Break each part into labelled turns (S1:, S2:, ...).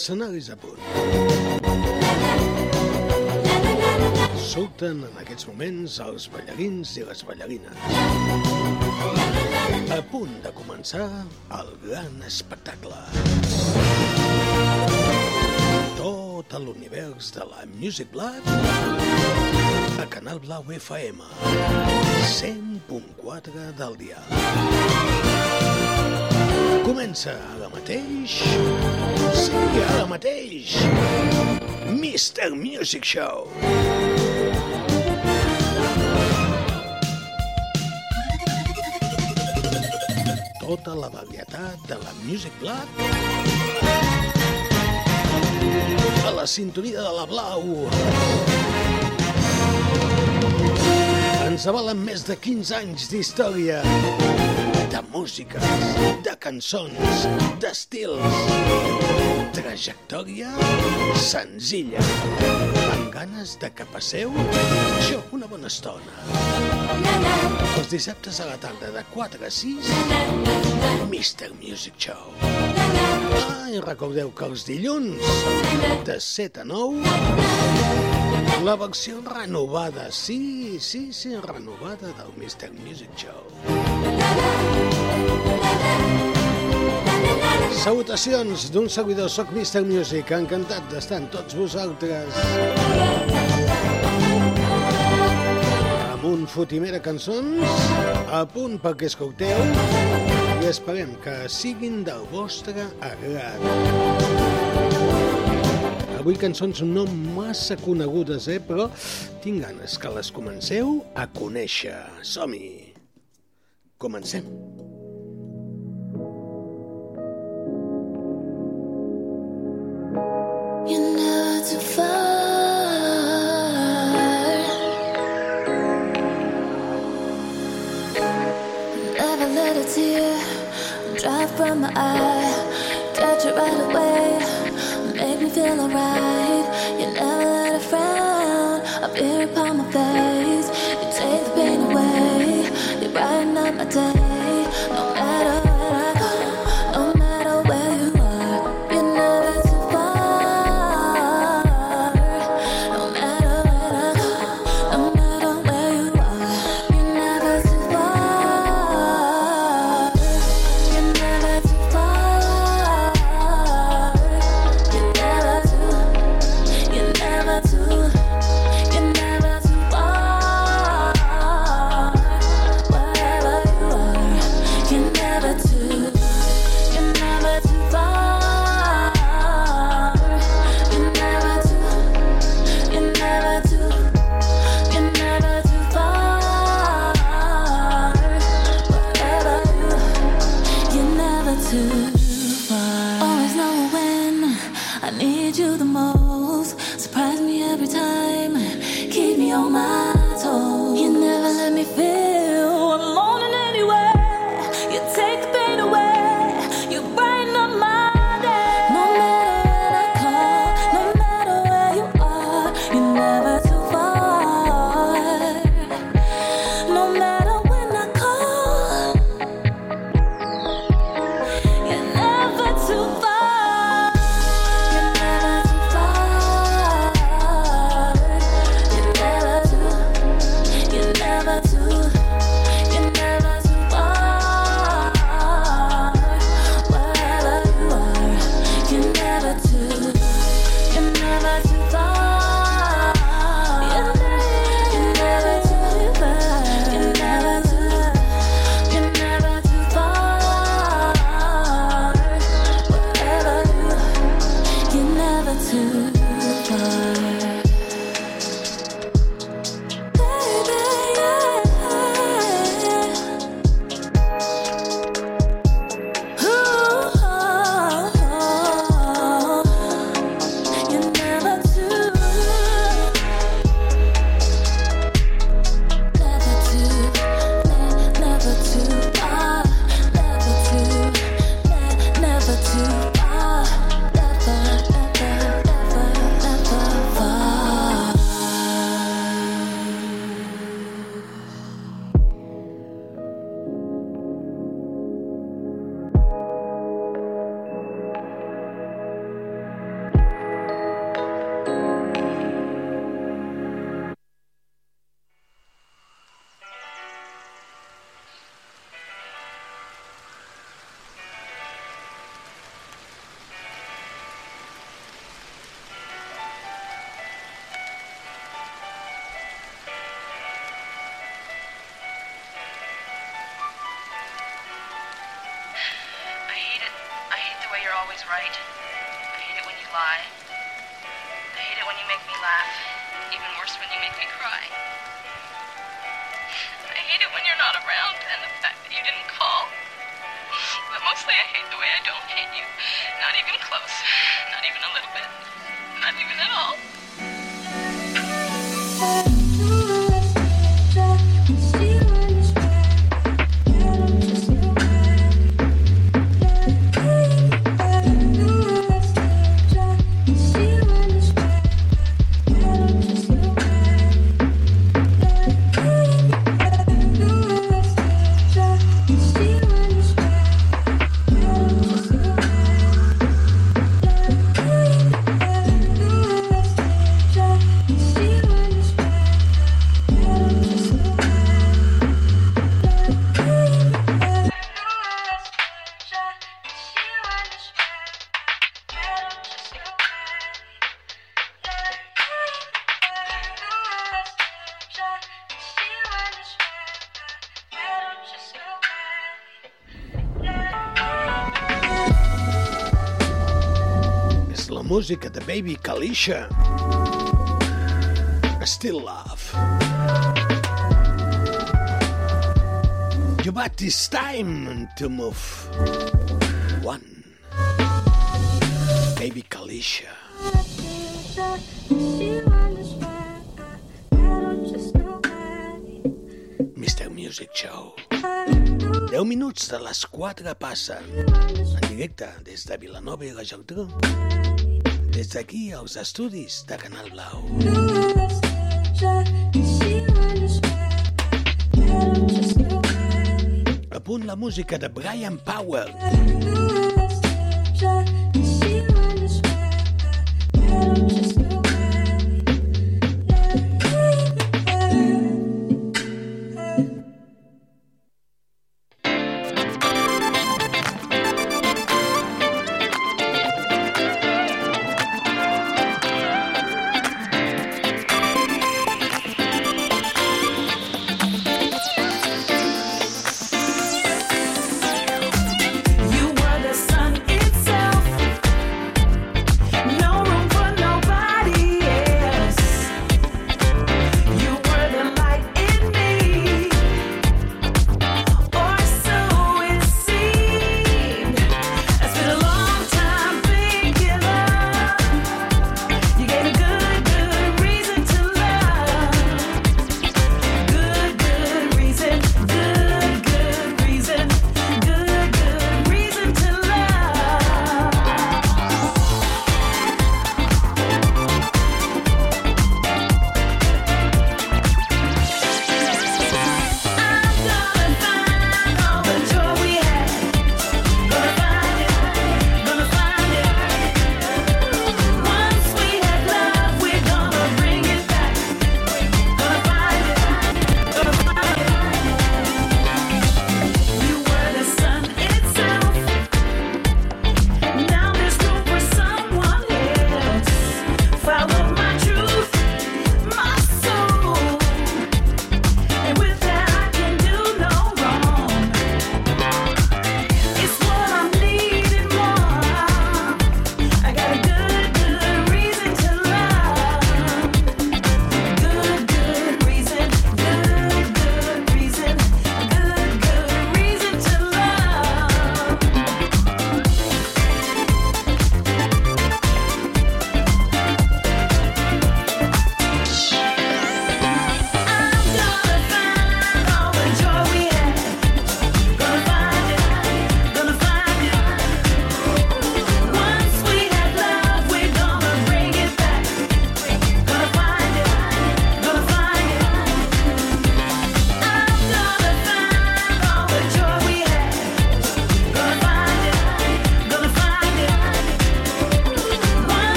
S1: L'escenari és a punt. Surten en aquests moments els ballarins i les ballarines. A punt de començar el gran espectacle. Tot l'univers de la Music Black a Canal Blau FM 100.4 del dia. Comença ara mateix... Sí, ara mateix! Mr. Music Show! Tota la varietat de la Music Black a la sintonia de la Blau. Ens avalen més de 15 anys d'història de músiques, de cançons, d'estils. Trajectòria senzilla, amb ganes de que passeu jo una bona estona. Els dissabtes a la tarda de 4 a 6, Mr. Music Show. Ah, i recordeu que els dilluns, de 7 a 9, la versió renovada, sí, sí, sí, renovada del Mr. Music Show. Salutacions d'un servidor, soc Mr. Music, encantat d'estar amb tots vosaltres. Amb un fotimer de cançons, a punt perquè escolteu, i esperem que siguin del vostre agrat. Avui cançons no massa conegudes, eh? però tinc ganes que les comenceu a conèixer. Som-hi! Comencem.
S2: You're my eye. Catch it right away. Make me feel alright. You never let a frown appear upon my face. You take the pain away. You brighten up my day.
S1: Música de Baby Kalisha. Still Love. But it's time to move. One. Baby Kalisha. Mr. Music Show. 10 minuts de les 4 passen en directe des de Vilanova i la Geltrú. Des d'aquí, als estudis de Canal Blau. A punt la música de Brian Powell.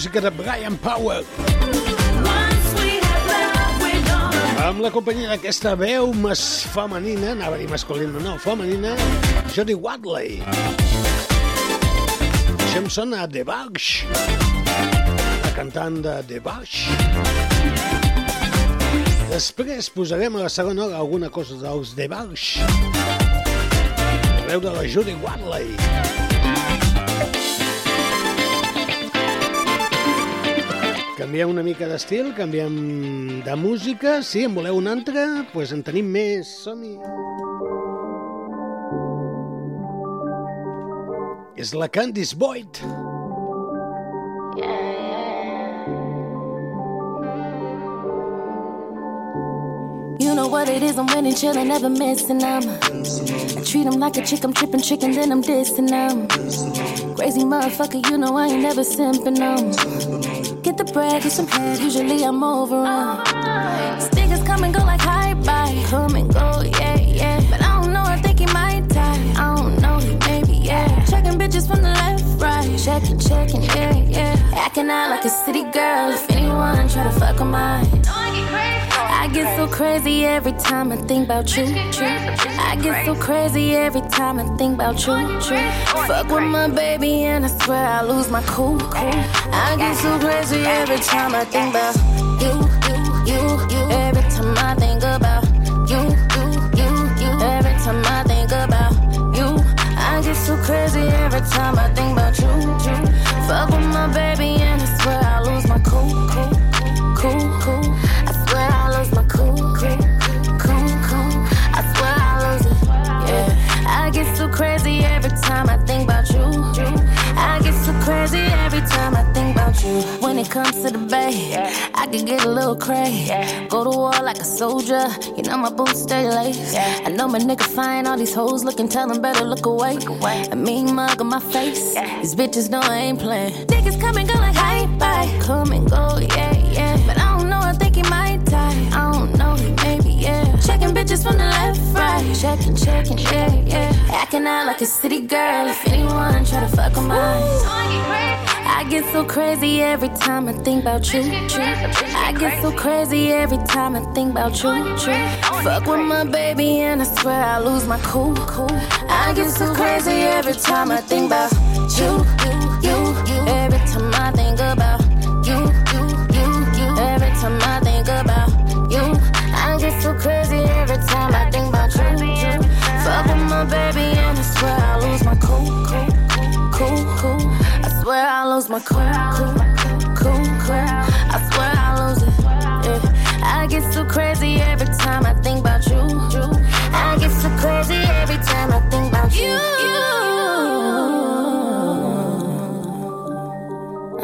S1: Música de Brian Power. Amb la companyia d'aquesta veu mas femenina, anava a dir masculina, no, femenina, Jodie Watley. Això em sona a The Bugs, la cantant de The Bugs. Després posarem a la segona hora alguna cosa dels The Bugs. Veu de la Judy Watley. Canviem una mica d'estil, canviem de música. Si en voleu una altra, doncs pues en tenim més. Som-hi! És la Candice Boyd.
S3: You know what it is, I'm winning, chillin', never missing them. I treat them like a chick, I'm trippin' chicken, then I'm dissing them. Crazy motherfucker, you know I ain't never simping them. Bread, get some head, usually I'm over them. Stickers come and go like hi bye, come and go, yeah, yeah. But I don't know, I think he might die. I don't know, he maybe, yeah. Checking bitches from the left, right, checking, checking, yeah, yeah. Acting out like a city girl, if anyone try to fuck with mine. I get so crazy every time I think about you. True. I get so crazy every time I think about you. True. Fuck with my baby and I swear I lose my cool. I get so crazy every time I think about you, you, you, you. Every time I think about you, you, you, you. Every time I think about you, I get so crazy every time I think about you. you. Fuck with my baby and I swear so crazy every time I think about you. I get so crazy every time I think about you. When it comes to the bay, I can get a little crazy. Go to war like a soldier. You know my boots stay laced. I know my nigga find all these hoes looking, tell them better look away. A mean mug on my face. These bitches know I ain't playing. Niggas come and go like hi bye, come and go, yeah bitches from the left, right, checking, checking, yeah yeah. Acting out like a city girl. If anyone try to fuck with mine. I get so crazy every time I think about you. True. I get so crazy every time I think about you. True. Fuck with my baby and I swear I lose my cool. cool. I get so crazy every time I think about you. You, you. Every time I think about Baby and I swear I lose my cool. cool cool, cool. I swear I lose my cool, cool, cool, cool. I swear I lose it. Yeah. I get so crazy every time I think about you. I get so crazy every time I think about you.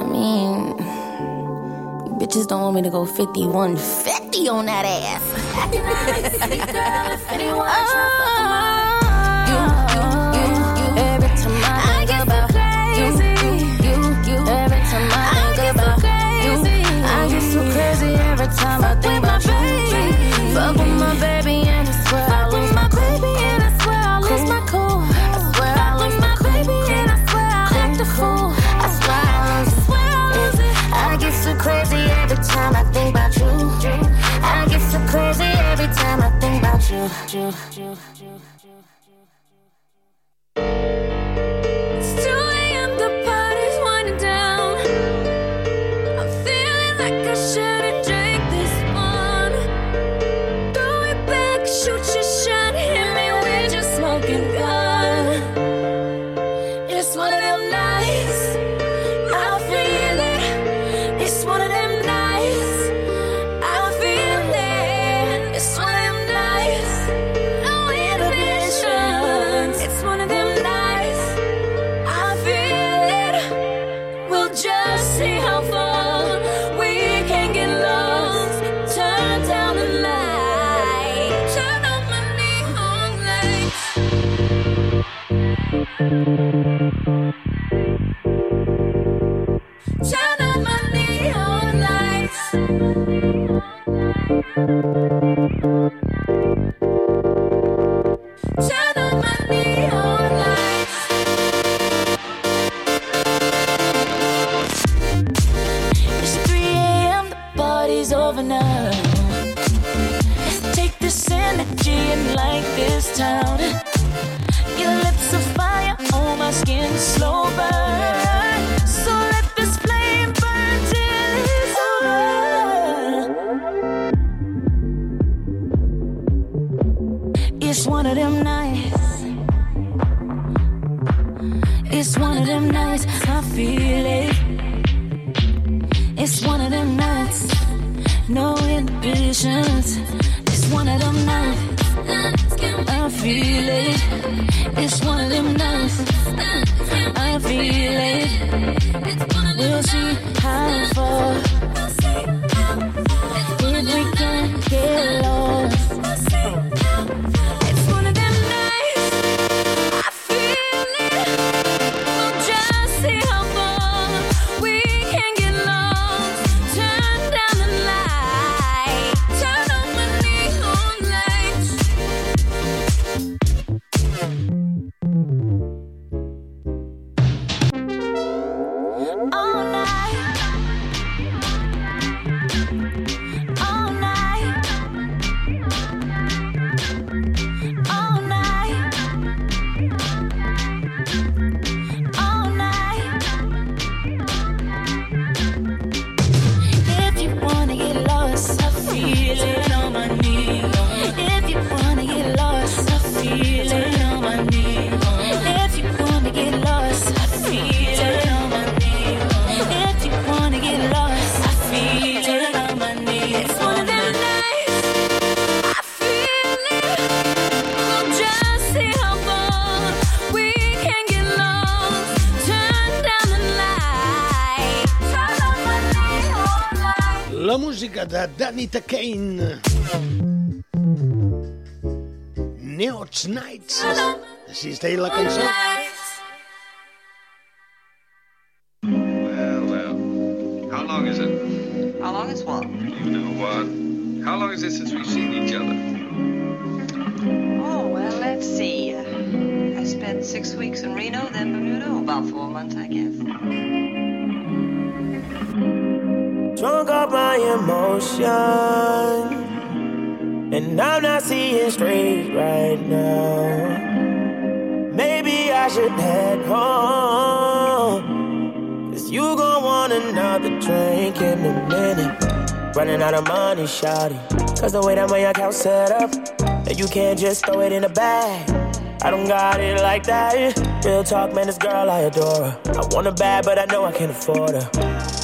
S3: I mean, bitches don't want me to go 51 50 on that ass. oh, time I think about you. Fuck with my baby and I swear I lose my baby and I swear I lose my cool. I swear I lose my baby and I swear I act a fool. I swear I lose it. I get so crazy every time I think about you. I get so crazy every time I think about you. You
S4: can't just throw it in the bag. I don't got it like that. Real talk, man, this girl I adore her. I want her bad, but I know I can't afford her.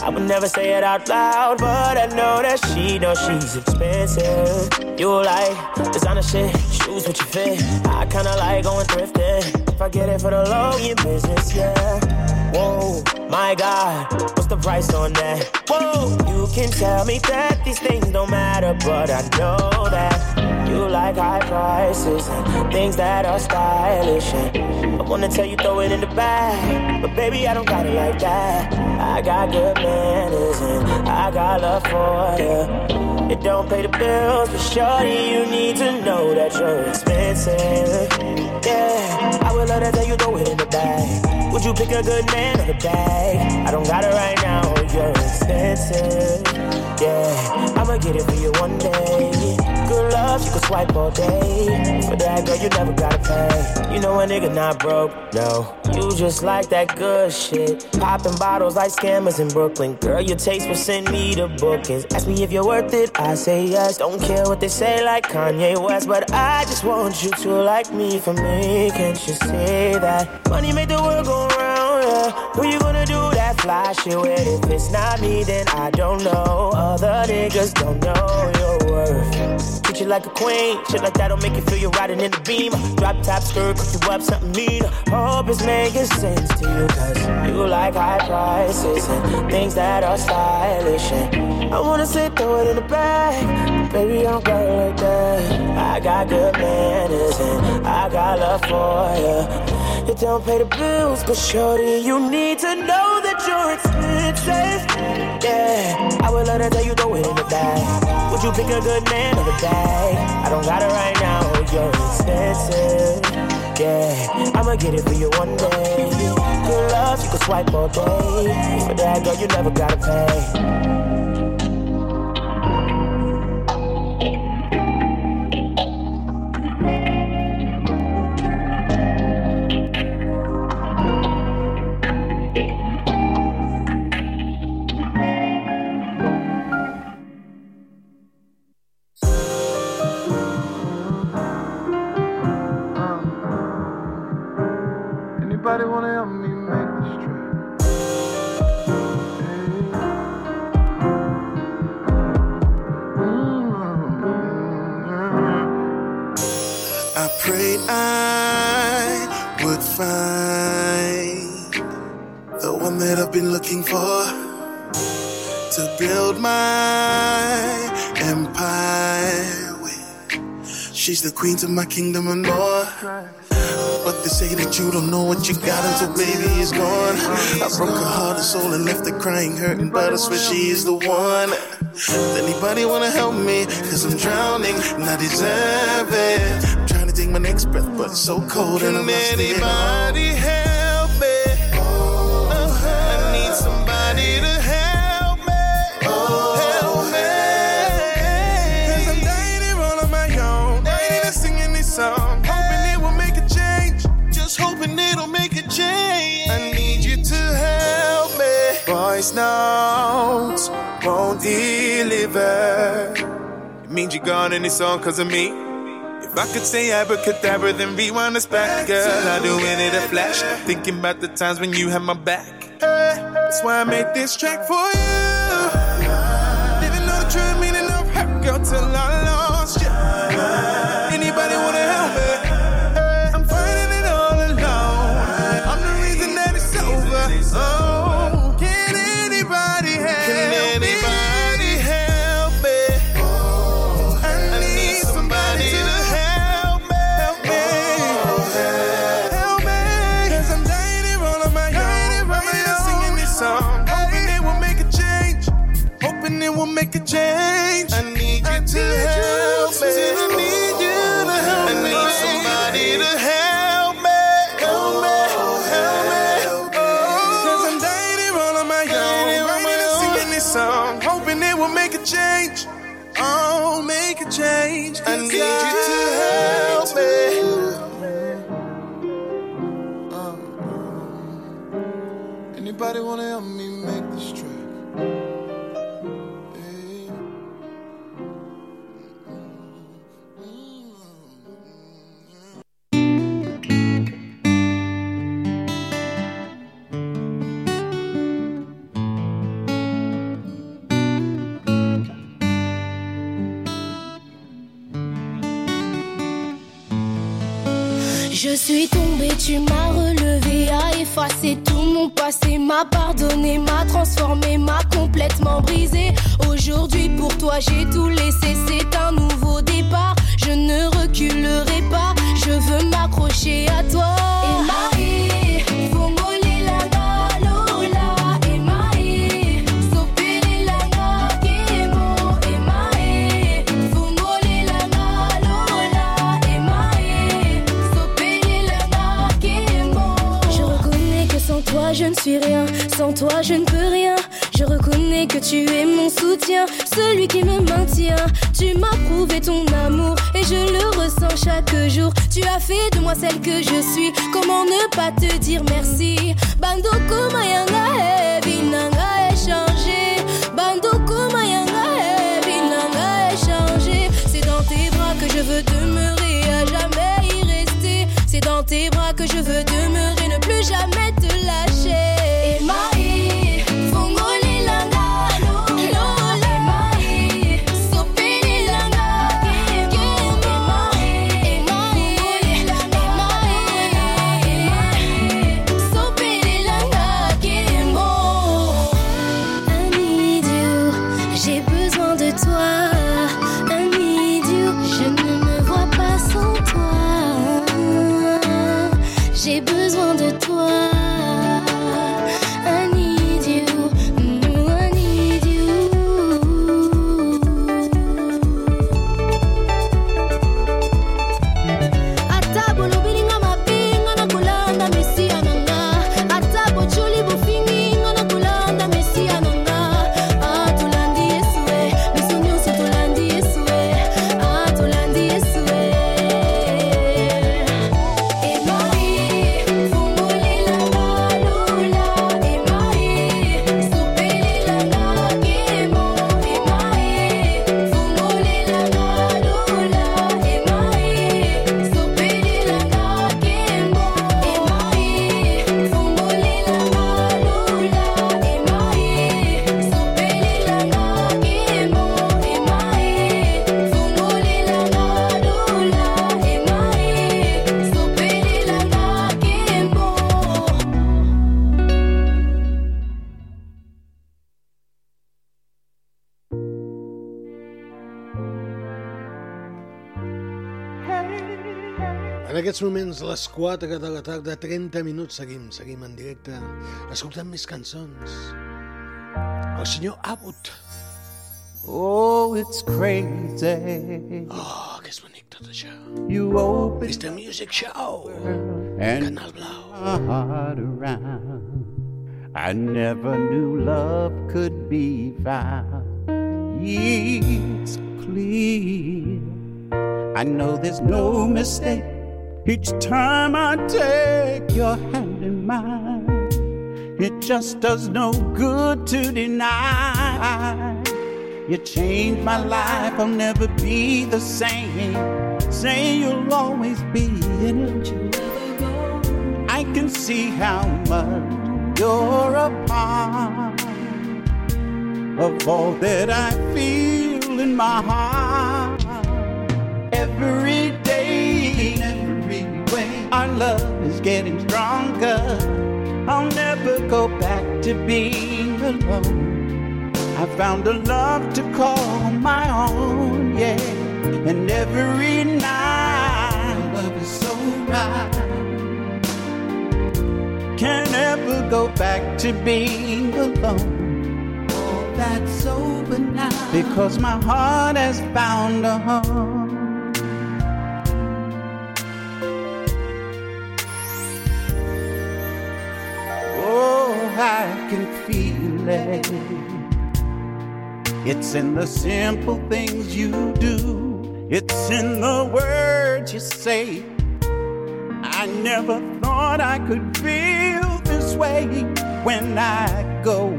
S4: I would never say it out loud, but I know that she knows she's expensive. You like designer shit, shoes with your fit. I kinda like going thrifting. If I get it for the low, your business, yeah. Whoa, my God, what's the price on that? Whoa, you can tell me that these things don't matter, but I know that you like high prices and things that are stylish. And I wanna tell you, throw it in the bag. But baby, I don't got it like that. I got good manners and I got love for you. It don't pay the bills, but shorty, you need to know that you're expensive. Yeah, I would love to tell you, throw it in the bag. Would you pick a good man or the bag? I don't got it right now, oh, you're expensive. Yeah, I'ma get it for you one day good love, you can swipe all day. For that girl, you never gotta pay. You know a nigga not broke, no. You just like that good shit. Popping bottles like scammers in Brooklyn. Girl, your taste will send me the bookings. Ask me if you're worth it, I say yes. Don't care what they say like Kanye West, but I just want you to like me for me. Can't you see that? Money make the world go round, yeah. Who you gonna do that fly shit with? If it's not me, then I don't know. Other niggas don't know your worth. Treat you like a queen. Shit like that'll make you feel you're riding in the beam. Drop top skirt, cook you up something mean. Hope it's making sense to you, cause you like high prices and things that are stylish. And I wanna sit throw it in the bag. Baby, I don't got like that. I got good manners and I got love for you. It don't pay the bills, but shorty, you need to know that you're. Yeah, I would love to tell you throw it in the bag. Would you pick a good man or the bag? I don't got it right now, oh, you're expensive. Yeah, I'ma get it for you one day. Good love, you can swipe all day. For that girl, you never gotta pay.
S5: With. She's the queen to my kingdom and more. But they say that you don't know what you got until baby is gone. I broke her heart and soul and left her crying, hurting, but I swear she is the one. Does anybody wanna help me? Cause I'm drowning and I deserve it. I'm trying to take my next breath, but it's so cold and I'm anybody help won't deliver. It means you're gone and it's all cause of me. If I could say abracadabra, then rewind us back, girl. I'd do it in a flash. Thinking about the times when you had my back. That's why I made this track for you. Didn't know the true meaning of hurt, girl, till I
S6: Je suis tombée, tu m'as m'a pardonné, m'a transformé, m'a complètement brisé. Aujourd'hui pour toi j'ai tout laissé, c'est un nouveau départ. Je ne reculerai pas, je veux m'accrocher à toi. Suis rien, sans toi je ne peux rien. Je reconnais que tu es mon soutien, celui qui me maintient. Tu m'as prouvé ton amour et je le ressens chaque jour. Tu as fait de moi celle que je suis. Comment ne pas te dire merci? Bandoko Mayanga, Binanga échangé. Bandoko Mayanga, Binanga échangé. C'est dans tes bras que je veux demeurer, à jamais y rester. C'est dans tes bras que je veux demeurer, ne plus jamais
S1: 4 de la tarda, 30 minuts, seguim, seguim en directe, escoltant més cançons. El senyor Abbott.
S7: Oh, it's crazy.
S1: Oh, que és bonic tot això.
S7: You open
S1: Mr. Music Show.
S7: and
S1: Canal Blau.
S7: heart around. I never knew love could be found. It's clear. I know there's no mistake each time I take your hand in mine. It just does no good to deny. You changed my life, I'll never be the same. Say you'll always be in it. I can see how much you're a part of all that I feel in my heart. Every getting stronger. I'll never go back to being alone. I found a love to call my own, yeah. And every night, love is so right. Can't ever go back to being alone. Oh, that's over now. Because my heart has found a home. Can feel it. It's in the simple things you do. It's in the words you say. I never thought I could feel this way when I go.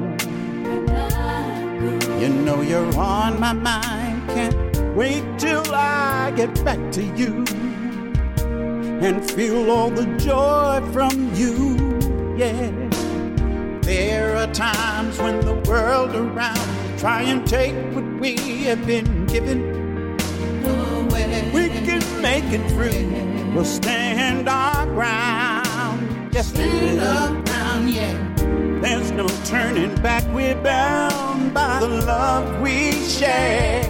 S7: You know you're on my mind. Can't wait till I get back to you and feel all the joy from you. Yeah. There are times when the world around try and take what we have been given. We can make it through. We'll stand our ground. Yes, stand our ground, yeah. There's no turning back. We're bound by the love we share.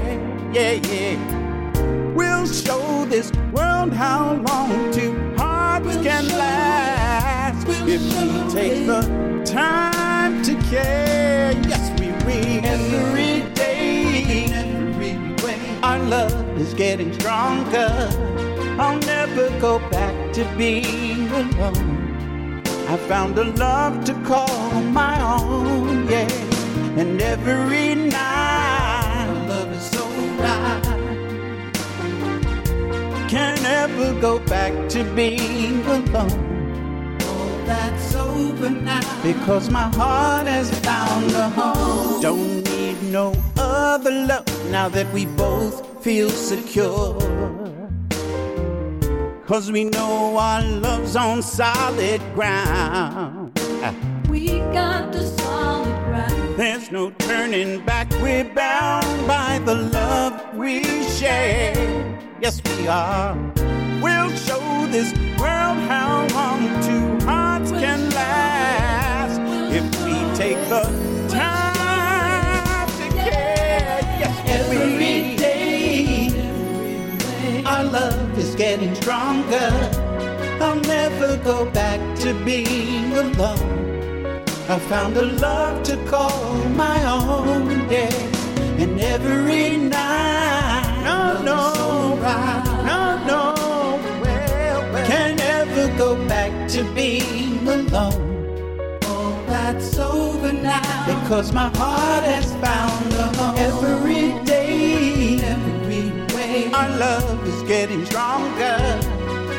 S7: Yeah, yeah. We'll show this world how long two hearts can last if we take the time to care. Yes, we will. Every day, every way, our love is getting stronger. I'll never go back to being alone. I found a love to call my own, yeah. And every night, our love is so right. Can't ever go back to being alone. That's over now. Because my heart has found a home. Don't need no other love now that we both feel secure. Cause we know our love's on solid ground.
S2: We got the solid ground.
S7: There's no turning back. We're bound by the love we share. Yes, we are. We'll show this world how long two hearts can last if we take the time to care. Yes, every day, our love is getting stronger. I'll never go back to being alone. I found a love to call my own, yeah. And every night, oh, no, no, no, no, go back to being alone. Oh, that's over now. Because my heart has found a home. Every day, every way, our love is getting stronger.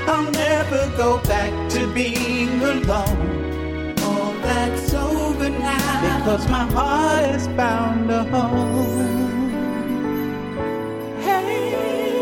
S7: I'll never go back to being alone. Oh, that's over now. Because my heart has found a home. Hey.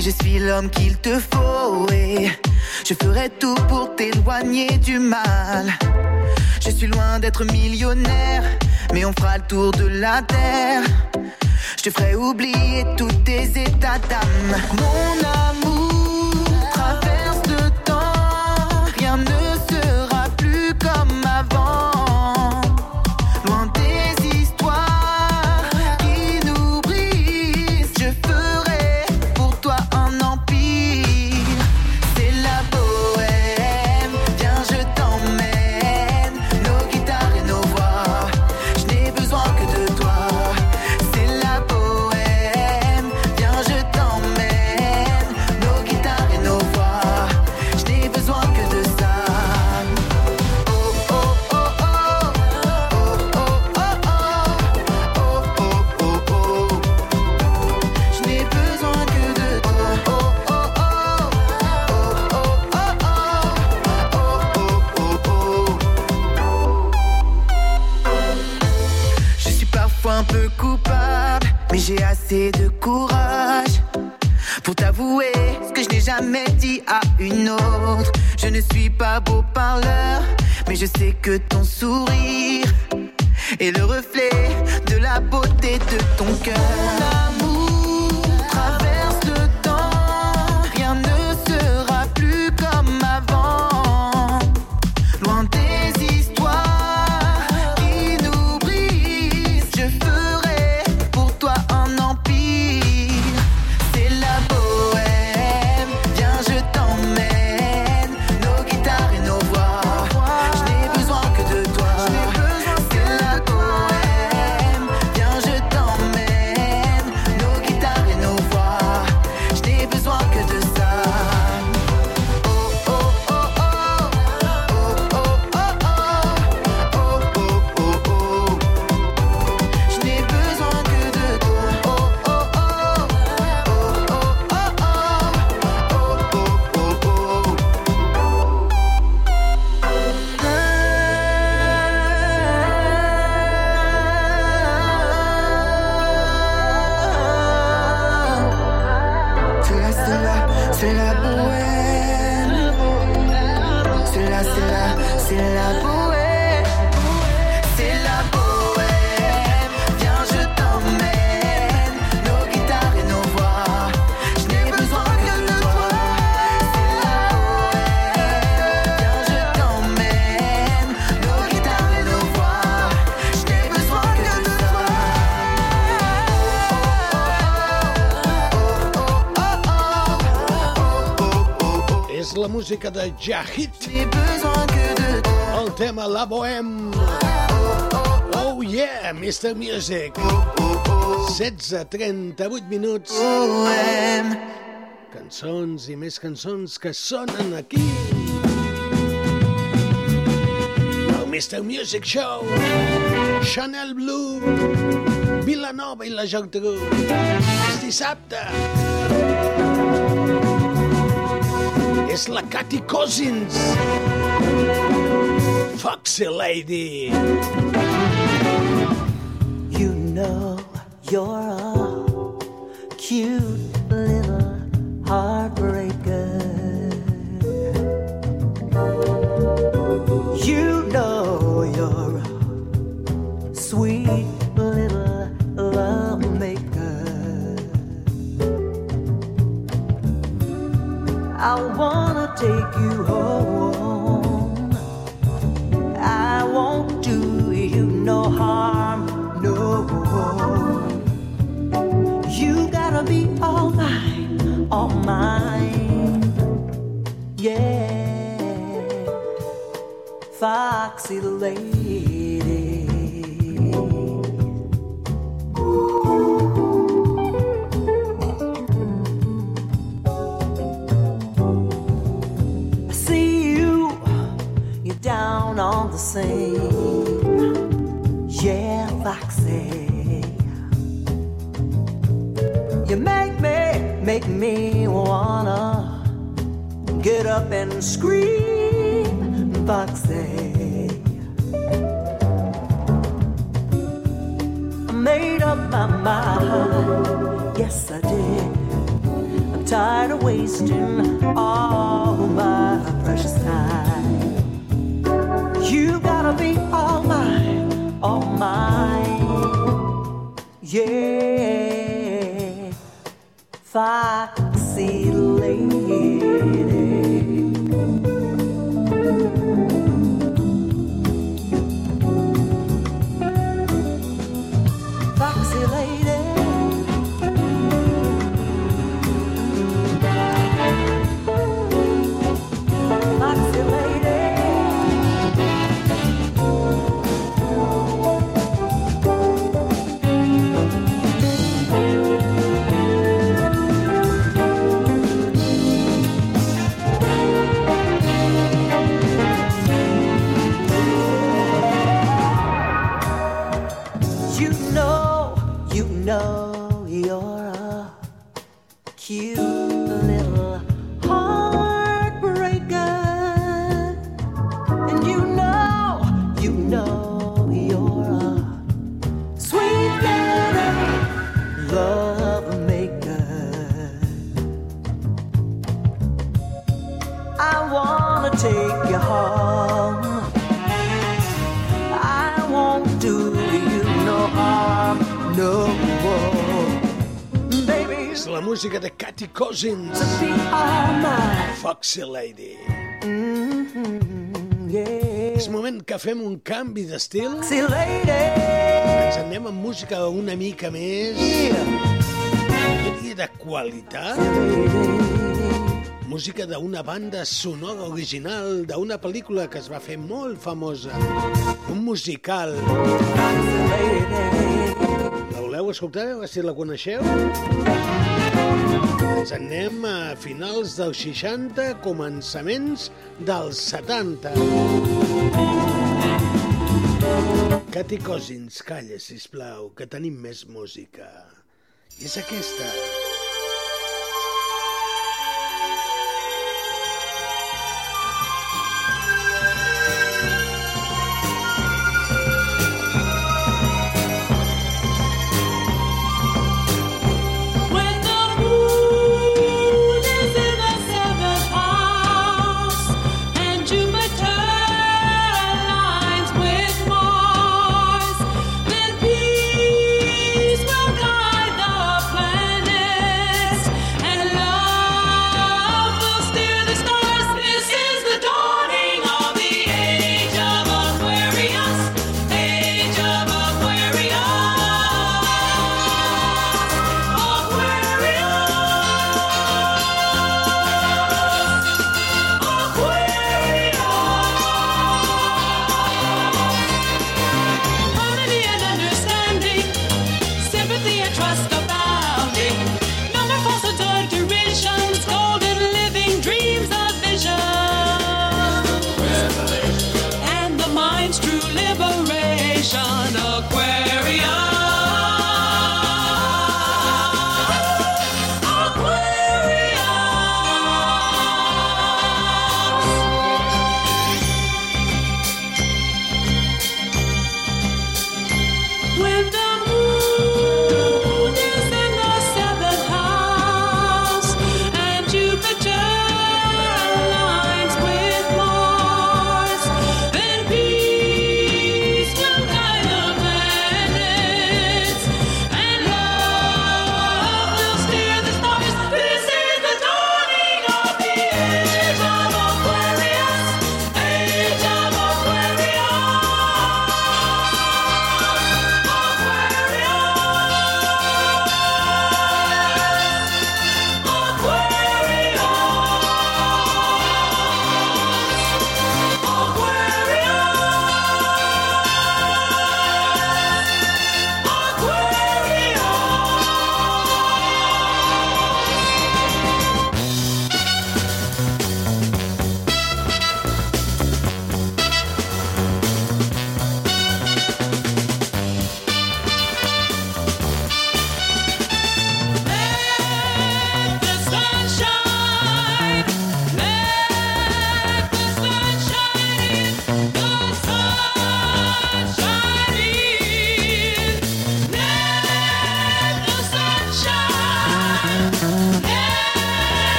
S8: je suis l'homme qu'il te faut et je ferai tout pour t'éloigner du mal. Je suis loin d'être millionnaire, mais on fera le tour de la terre. Je te ferai oublier tous tes états d'âme. Mon âme que ton sourire de Jahit.
S1: El tema La Bohème. Oh yeah, Mr. Music. 16.38 minuts. Cançons i més cançons que sonen aquí. El Mr. Music Show. Chanel Blue. Vilanova i la Geltrú. És dissabte. It's la Katy Cousins. Foxy lady.
S9: You know you're a cute take you home. I won't do you no harm, no. You gotta be all mine, all mine. Yeah, Foxy Lady. the same. Yeah, Foxy. You make me, make me wanna get up and scream, Foxy. I made up my mind, yes, I did I'm tired of wasting all my precious time gonna be all mine, all mine. Yeah, foxy lady.
S1: Música de Cathy Cousins. Foxy Lady.
S9: Mm-hmm, yeah.
S1: És moment que fem un canvi d'estil.
S9: Foxy lady.
S1: Ens anem amb música una mica més... Diria de qualitat. Música d'una banda sonora original d'una pel·lícula que es va fer molt famosa. Un musical. La voleu escoltar? Si la coneixeu. Ens anem a finals dels 60, començaments dels 70. Cathy Cousins, calla, sisplau, que tenim més música. I és aquesta.
S10: When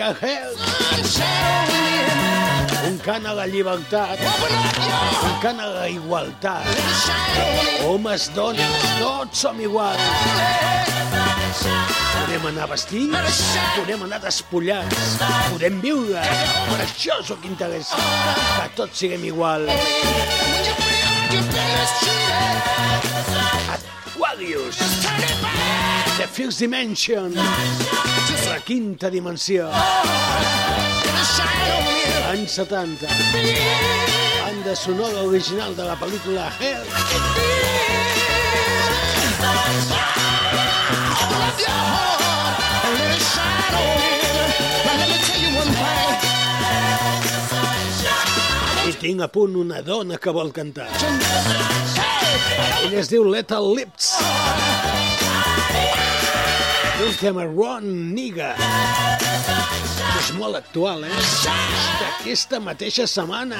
S1: Hell. Un cant a la llibertat. Un cant a la igualtat. Homes, dones, tots som iguals. Podem anar vestits, podem anar despullats, podem viure. Per això és el que interessa, que tots siguem iguals. First Dimension, la quinta dimensió. Anys 70. Banda sonora original de la pel·lícula Hell. I tinc a punt una dona que vol cantar. Ella es diu Lethal Lips. Un tema Ron Niga. És molt actual, eh? D'aquesta mateixa setmana.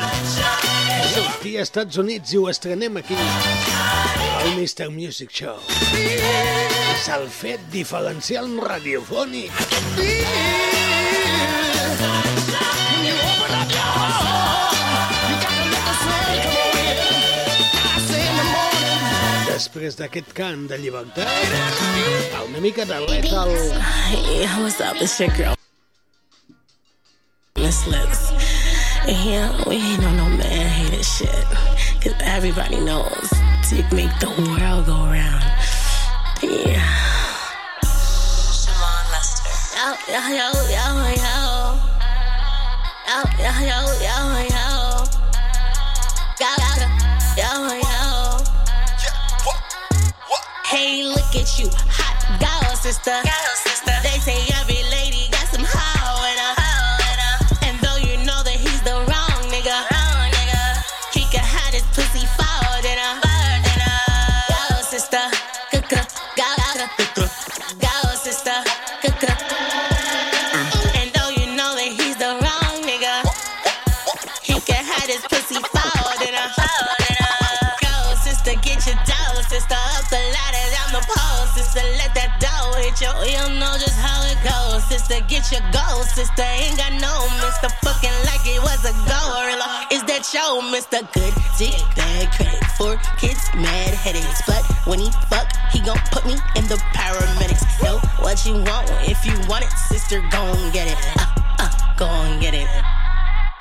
S1: Sortir als Estats Units i ho estrenem aquí. El Mr. Music Show. És el fet diferencial radiofònic. Després d'aquest cant de llibertat, una mica de lethal...
S11: Hey, what's up? It's your girl, Miss Liz. And here, we ain't on no man hated shit. Cause everybody knows dick make the world go round. Yeah. Siobhan Lester. Yo, yo, yo, yo, yo. Yo, yo, yo, yo, yo. Yo, yo, Hey, look at you, hot girl, sister. Girl, sister. They say every hit you. You don't know just how it goes, sister. Get your goal, sister. Ain't got no mister. Fucking like it was a gorilla. Is that show, Mr. Good Dick, bad credit for kids, mad headaches. But when he fuck, he gon' put me in the paramedics. Know what you want? If you want it, sister, Go gon' get it. Uh, uh, gon' get it.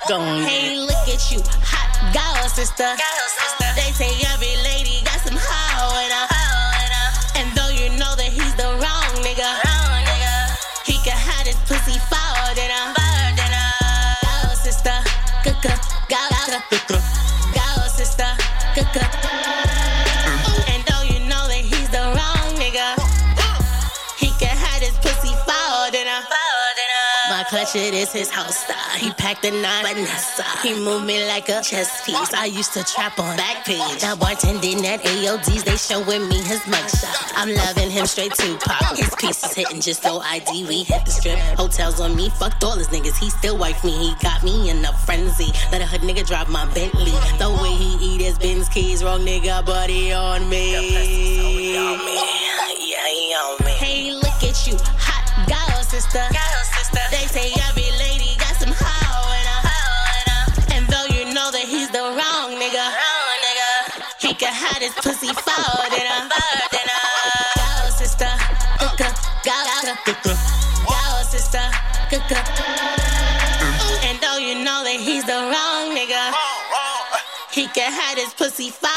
S11: Gon' get hey, look at you, hot girl, sister. They say every lady got some hoe in her. Clutch, it is his house style. He packed the nine, Vanessa. He moved me like a chess piece. I used to trap on back page. Now bartending at AODs, they showing me his mugshot. I'm loving him straight to pop. His pieces hitting just so ID. We hit the strip. Hotels on me, fucked all his niggas. He still wife me. He got me in a frenzy. Let a hood nigga drive my Bentley. The way he eat his Benz keys, wrong nigga, he on me. Yeah, he on me. Girl, sister. They say every lady got some hoe in her. And though you know that he's the wrong nigga, he can hide his pussy forward in her. Go, sister. Go, go, go, go. Go, sister. Go, go. And though you know that he's the wrong nigga, he can hide his pussy forward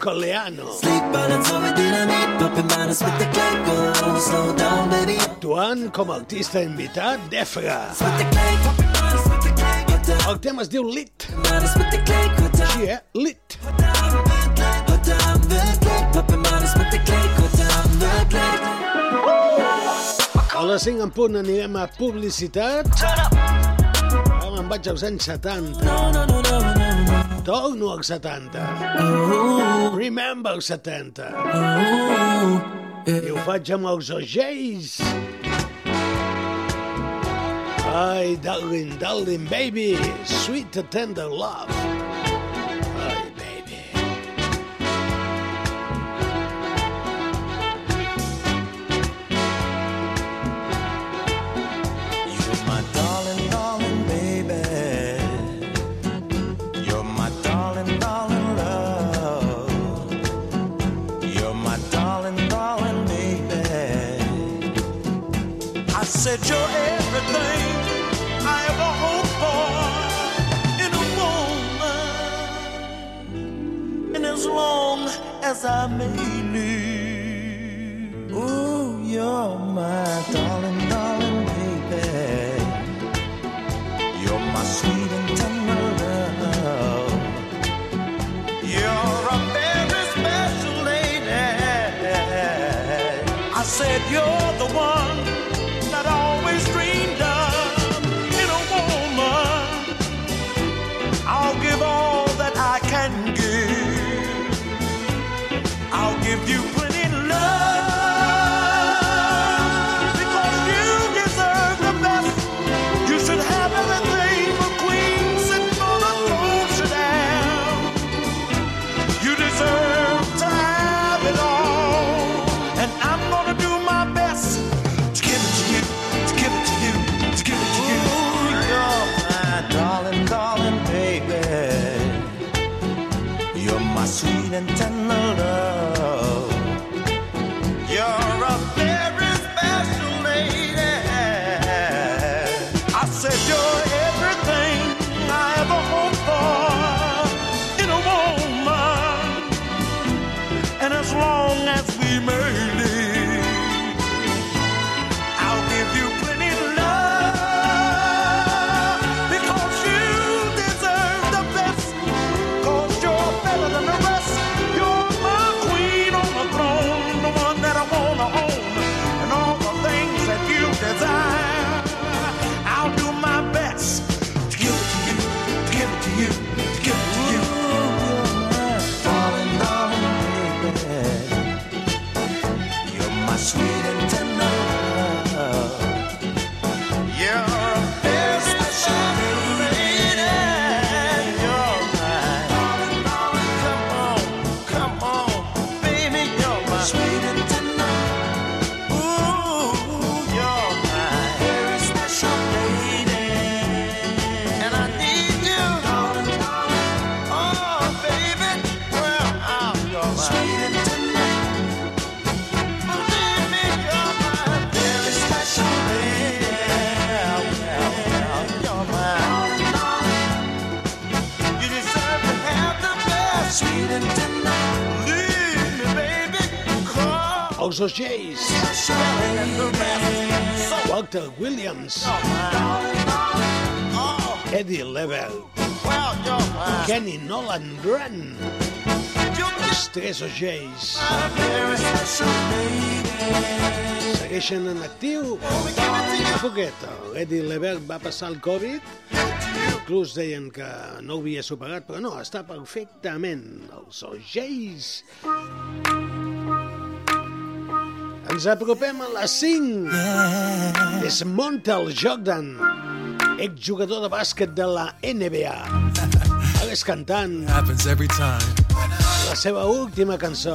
S12: Coleano.
S1: Actuant com a artista invitat d'Efra. El tema es diu Lit. Així, eh? Lit. A les 5 en punt anirem a publicitat. Ara me'n vaig als anys 70.
S12: No, no, no, no, no.
S1: Torno no als 70?
S12: Uh,
S1: Remember els 70.
S12: Uh, uh,
S1: I ho faig amb els ogells. Ai, darling, darling baby, sweet tender love.
S13: said you're the one. House of
S1: Jays, Walter Williams, Eddie Level, Kenny Nolan Grant, els tres ogells segueixen en actiu. A poquet. Eddie Lever va passar el Covid, inclús deien que no ho havia superat, però no, està perfectament. Els ogells... Ens apropem a les 5. Yeah. És Montel Jordan, exjugador de bàsquet de la NBA. Ara és cantant. La seva última cançó.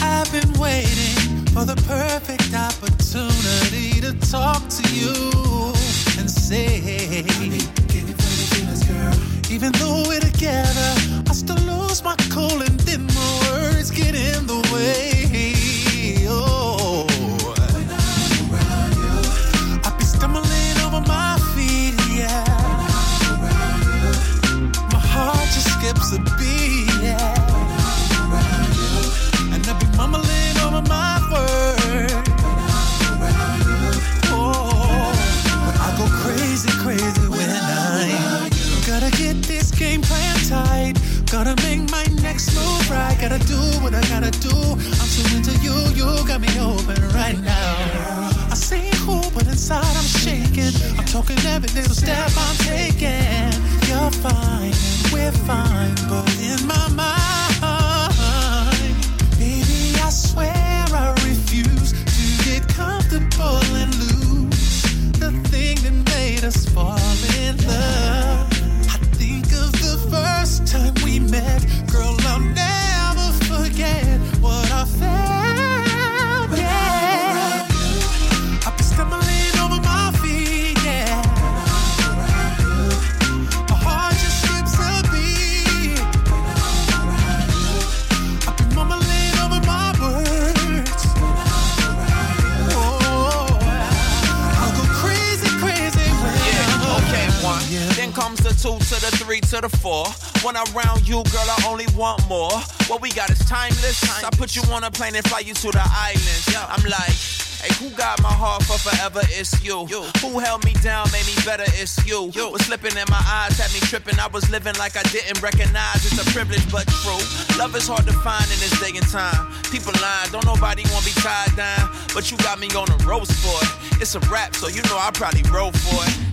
S14: I've been waiting for the perfect opportunity to talk to you and say, even though we're together, I still lose my cool and then my words get in the way. Gotta do what I gotta do. I'm so into you, you got me open right now. I say cool, but inside I'm shaking. I'm talking every little step I'm taking. You're fine, we're fine, but in my mind, the the
S15: three to the four. When I'm around you, girl, I only want more. What we got is timeless. I put you on a plane and fly you to the islands. I'm like, hey, who got my heart for forever? It's you. Who held me down, made me better? It's you. Was slipping in my eyes, had me tripping. I was living like I didn't recognize. It's a privilege, but true. Love is hard to find in this day and time. People lying, don't nobody wanna be tied down. But you got me on a roast for it. It's a rap, so you know I probably wrote for it.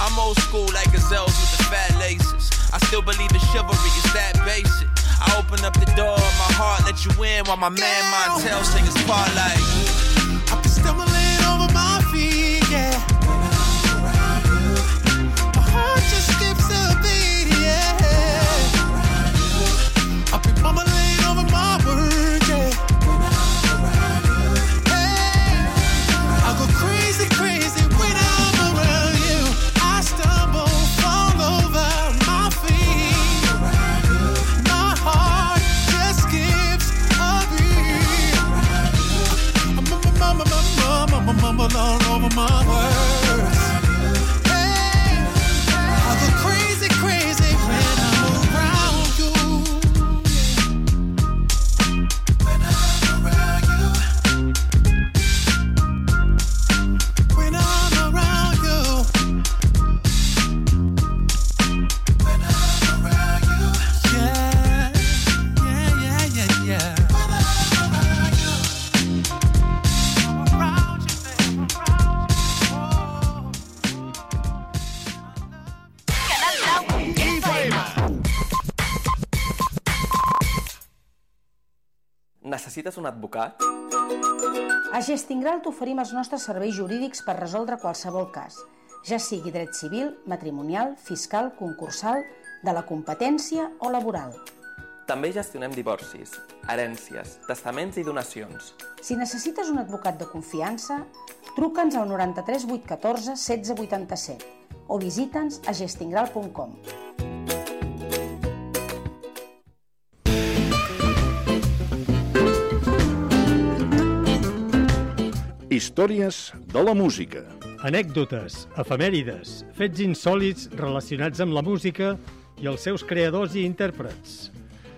S15: I'm old school like gazelles with the fat laces. I still believe in chivalry, it's that basic. I open up the door of my heart, let you in while my man Montel sing his part like.
S14: All over my words.
S16: Necessites un advocat?
S17: A Gestingral t'oferim els nostres serveis jurídics per resoldre qualsevol cas, ja sigui dret civil, matrimonial, fiscal, concursal, de la competència o laboral.
S16: També gestionem divorcis, herències, testaments i donacions.
S17: Si necessites un advocat de confiança, truca'ns al 93 814 16 87 o visita'ns a gestingral.com.
S18: Històries de la música.
S19: Anècdotes, efemèrides, fets insòlits relacionats amb la música i els seus creadors i intèrprets.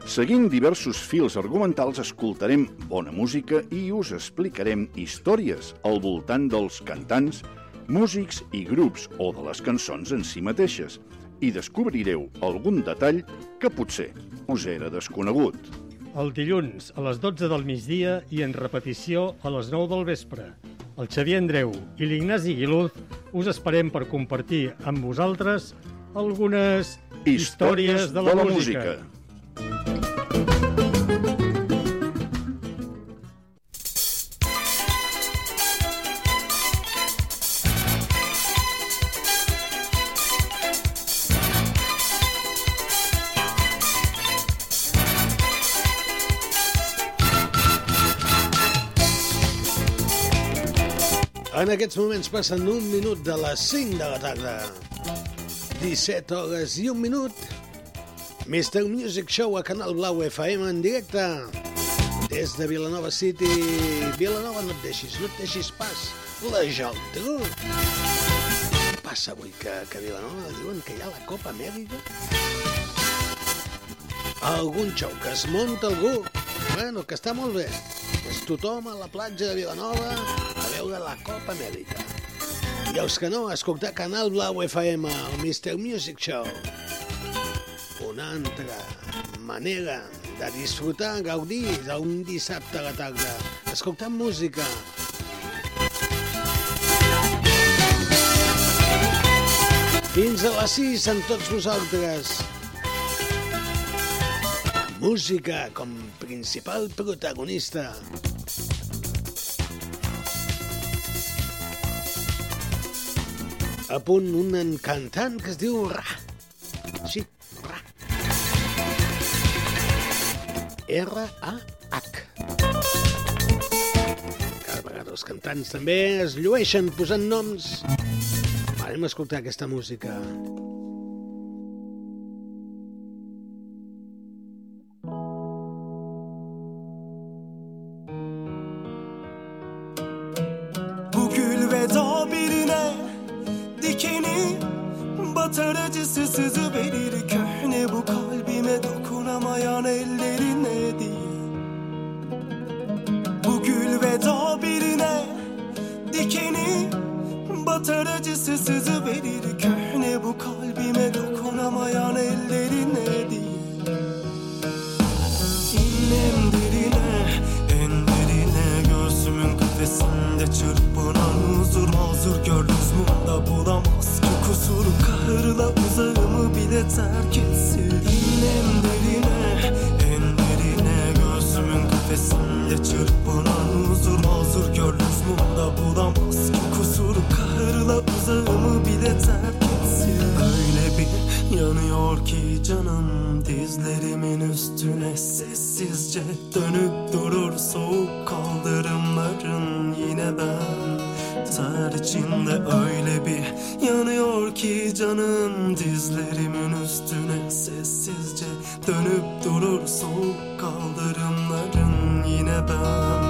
S18: Seguint diversos fils argumentals, escoltarem bona música i us explicarem històries al voltant dels cantants, músics i grups o de les cançons en si mateixes i descobrireu algun detall que potser us era desconegut.
S19: El dilluns a les 12 del migdia i en repetició a les 9 del vespre. El Xavier Andreu i l'Ignasi Guiluz us esperem per compartir amb vosaltres algunes històries de la, música.
S1: En aquests moments passen un minut de les 5 de la tarda. 17 hores i un minut. Mr. Music Show a Canal Blau FM en directe. Des de Vilanova City. Vilanova, no et deixis, no et deixis pas. La Geltrú. Què passa avui que, que a Vilanova diuen que hi ha la Copa Amèrica? Algun xou que es munta algú. Bueno, que està molt bé. És tothom a la platja de Vilanova veure la Copa Amèrica. I els que no, a escoltar Canal Blau FM, el Mr. Music Show. Una altra manera de disfrutar, gaudir d'un dissabte a la tarda, escoltant música. Fins a les 6 amb tots vosaltres. Música com principal protagonista. A punt un cantant que es diu Ra. Sí, Ra. R-A-H. Cada vegada els cantants també es llueixen posant noms. A escoltar aquesta música.
S20: Bu sızı verir köhne bu kalbime dokunamayan ellerine diye. Bu gül veda birine dikeni Batar acısı sızı verir köhne bu kalbime dokunamayan ellerine diye. İnnem derine, en derine Göğsümün kafesinde çırpınan huzur Hazır gör kusur Kahırla bile terk etsin İnnem derine, en derine. Göğsümün kafesinde çırpınan huzur Hazır gör lüzmunda bulamaz ki kusur Kahırla uzağımı bile terk etsin. Öyle bir yanıyor ki canım Dizlerimin üstüne sessizce dönüp durur. Soğuk kaldırımların yine ben Ter içinde öyle bir yanıyor ki canım Dizlerimin üstüne sessizce dönüp durur. Soğuk kaldırımların yine ben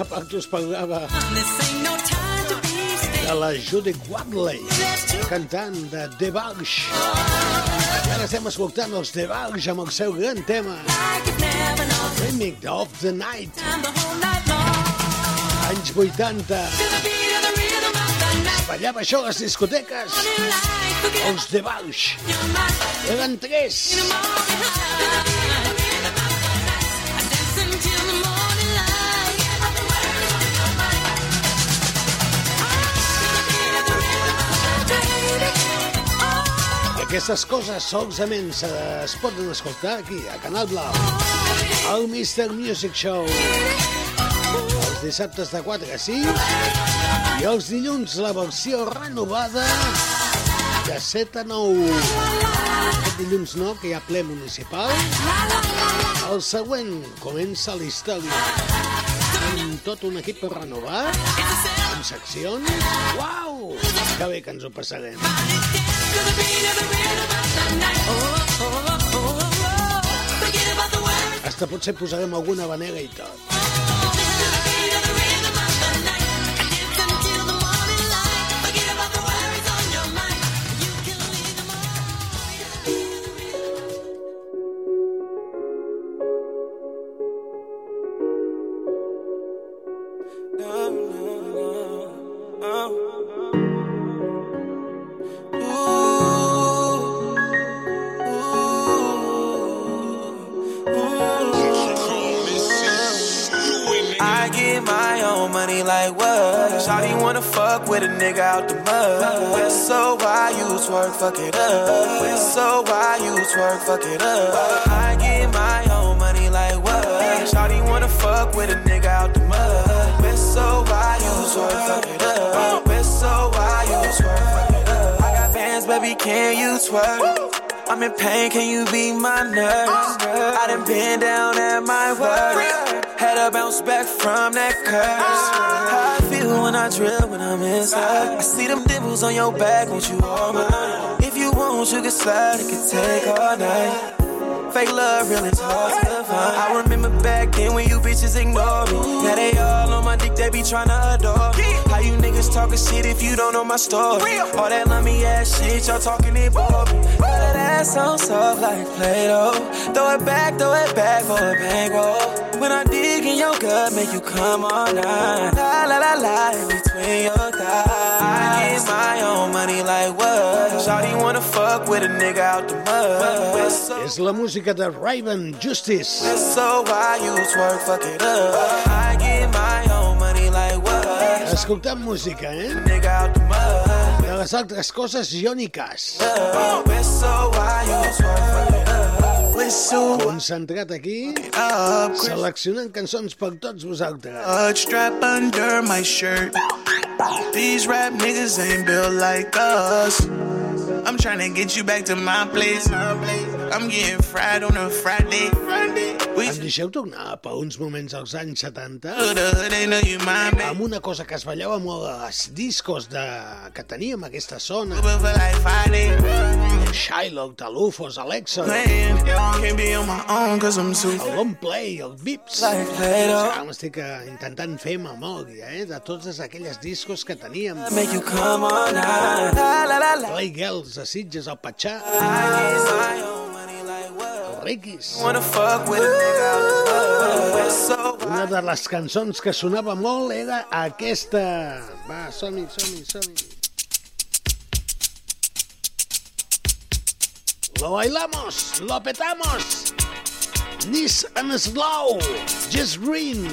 S1: la part us parlava de la Judy Wadley, cantant de The Bugs. I ara estem escoltant els The Bugs amb el seu gran tema, Remix of the Night. Anys 80. Es ballava això a les discoteques. Els The Bugs. Eren tres. Aquestes coses solament es poden escoltar aquí, a Canal Blau. El Mr. Music Show. Els dissabtes de 4 a 5 i els dilluns la versió renovada de 7 a 9. Aquest dilluns no, que hi ha ple municipal. El següent comença la història. Amb tot un equip per renovar, amb seccions. Uau! Que bé que ens ho passarem. Hasta potser posarem alguna vanega i tot.
S15: Nigga out the mud. So why you twerk, fuck it up? So why you twerk, fuck it up? I get my own money like what? Shawty wanna fuck with a nigga out the mud. So why you twerk, fuck it up? So why you twerk, fuck it up? I got bands, baby, can you twerk? I'm in pain, can you be my nurse? I done been down at my worst. Had to bounce back from that curse. How I feel when I drill when I'm inside. I see them dimples on your back, won't you all mine? If you want, you can slide, it can take all night. Fake love real really hard to find. I remember back then when you bitches ignored me. Now they all on my dick, they be tryna adore me. You niggas talking shit if you don't know my story? All that lummy ass shit, y'all talking it bore me. All that ass so soft like Play-Doh. Throw it back, throw it back for a bankroll. When I dig in your gut, make you come on nine. La la la la, in between your thighs. I get my own money like what? Shawty wanna fuck with a nigga out the mud.
S1: És la música de Raven Justice.
S15: So why you twerk, fuck it up? I get my own money like what?
S1: Escoltant música, eh? De
S15: les altres coses, jo ni Concentrat aquí, seleccionant cançons per tots vosaltres.
S1: Strap under my shirt. These rap niggas ain't built like us. I'm trying to get you back to my place. I'm getting fried on a Friday.
S15: Em deixeu tornar per uns moments als anys 70
S1: They know you my baby.
S15: amb una cosa que es ballava molt als discos de... que teníem a aquesta zona. Shylock, Talufos, Alexa, el Long Play, el Vips. Ara m'estic eh, intentant fer memòria, eh, de totes aquelles discos que teníem. Play Girls, de Sitges, el Patxà, Riquis. Una de les cançons que sonava molt era aquesta. Va, som-hi, som-hi, som-hi. Lo bailamos, lo petamos. Nice and slow, just green.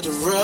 S1: The to
S15: run.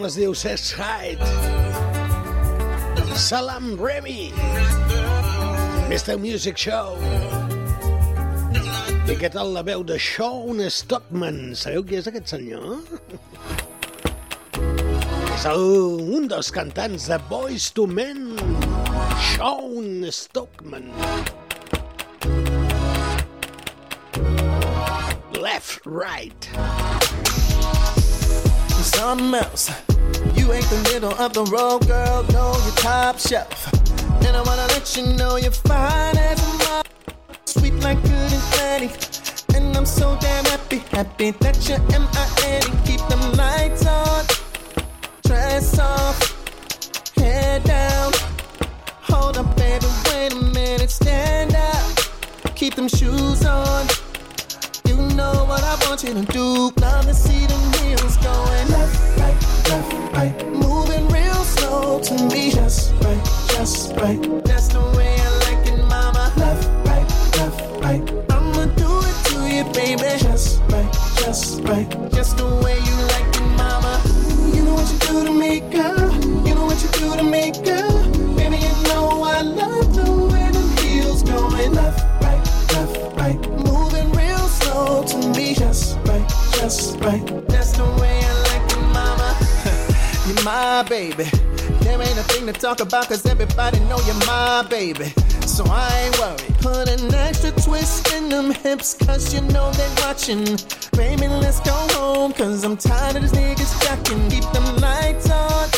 S15: cançó es diu Sess Hyde. Salam Remy. Mr. Music Show. I què tal la veu de Sean Stockman? Sabeu qui és aquest senyor? És el, un dels cantants de Boys to Men, Sean Stockman. Left, right.
S21: Something else. Ain't the middle of the road, girl. No, you're top shelf. And I wanna let you know you're fine as a mop. Sweet like good and plenty. And I'm so damn happy, happy that you're M.I.N. Keep them lights on, dress off, head down. Hold up, baby, wait a minute, stand up. Keep them shoes on. You know what I want you to do. Love to see them. To me, just right, just right. That's the way I like it, mama. Left, right, left, right. I'ma do it to you, baby. Just right, just right. Just the way you like it, mama. You know what you do to me, girl. You know what you do to me, girl. Baby, you know I love the way them heels going left, right, left, right. Moving real slow to me, just right, just right. That's the way I like it, mama. you're my baby. There ain't a thing to talk about, cause everybody know you're my baby. So I ain't worried. Put an extra twist in them hips, cause you know they're watching. Baby, let's go home, cause I'm tired of these niggas jacking. Keep them lights on,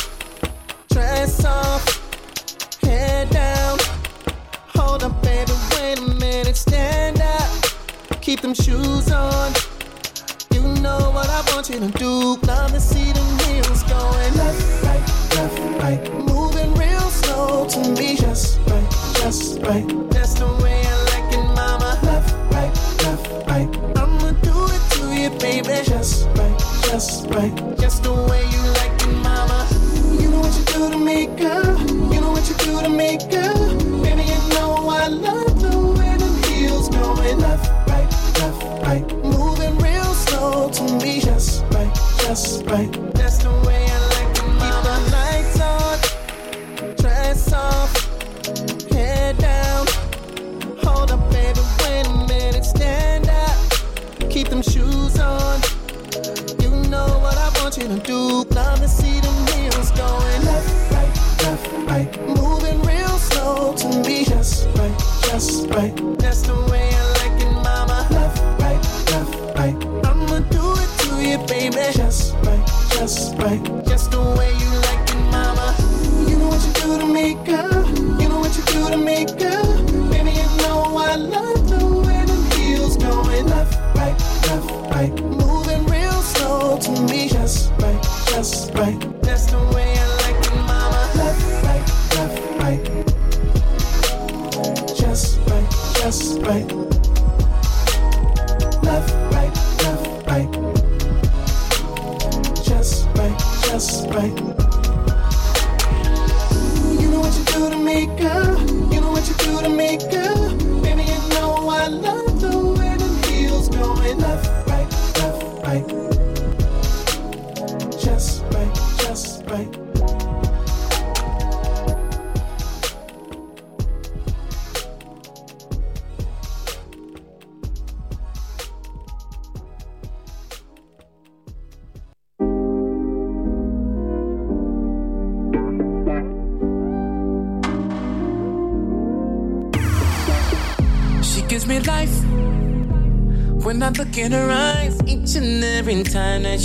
S21: dress off, head down. Hold up, baby, wait a minute, stand up. Keep them shoes on. You know what I want you to do. Bye.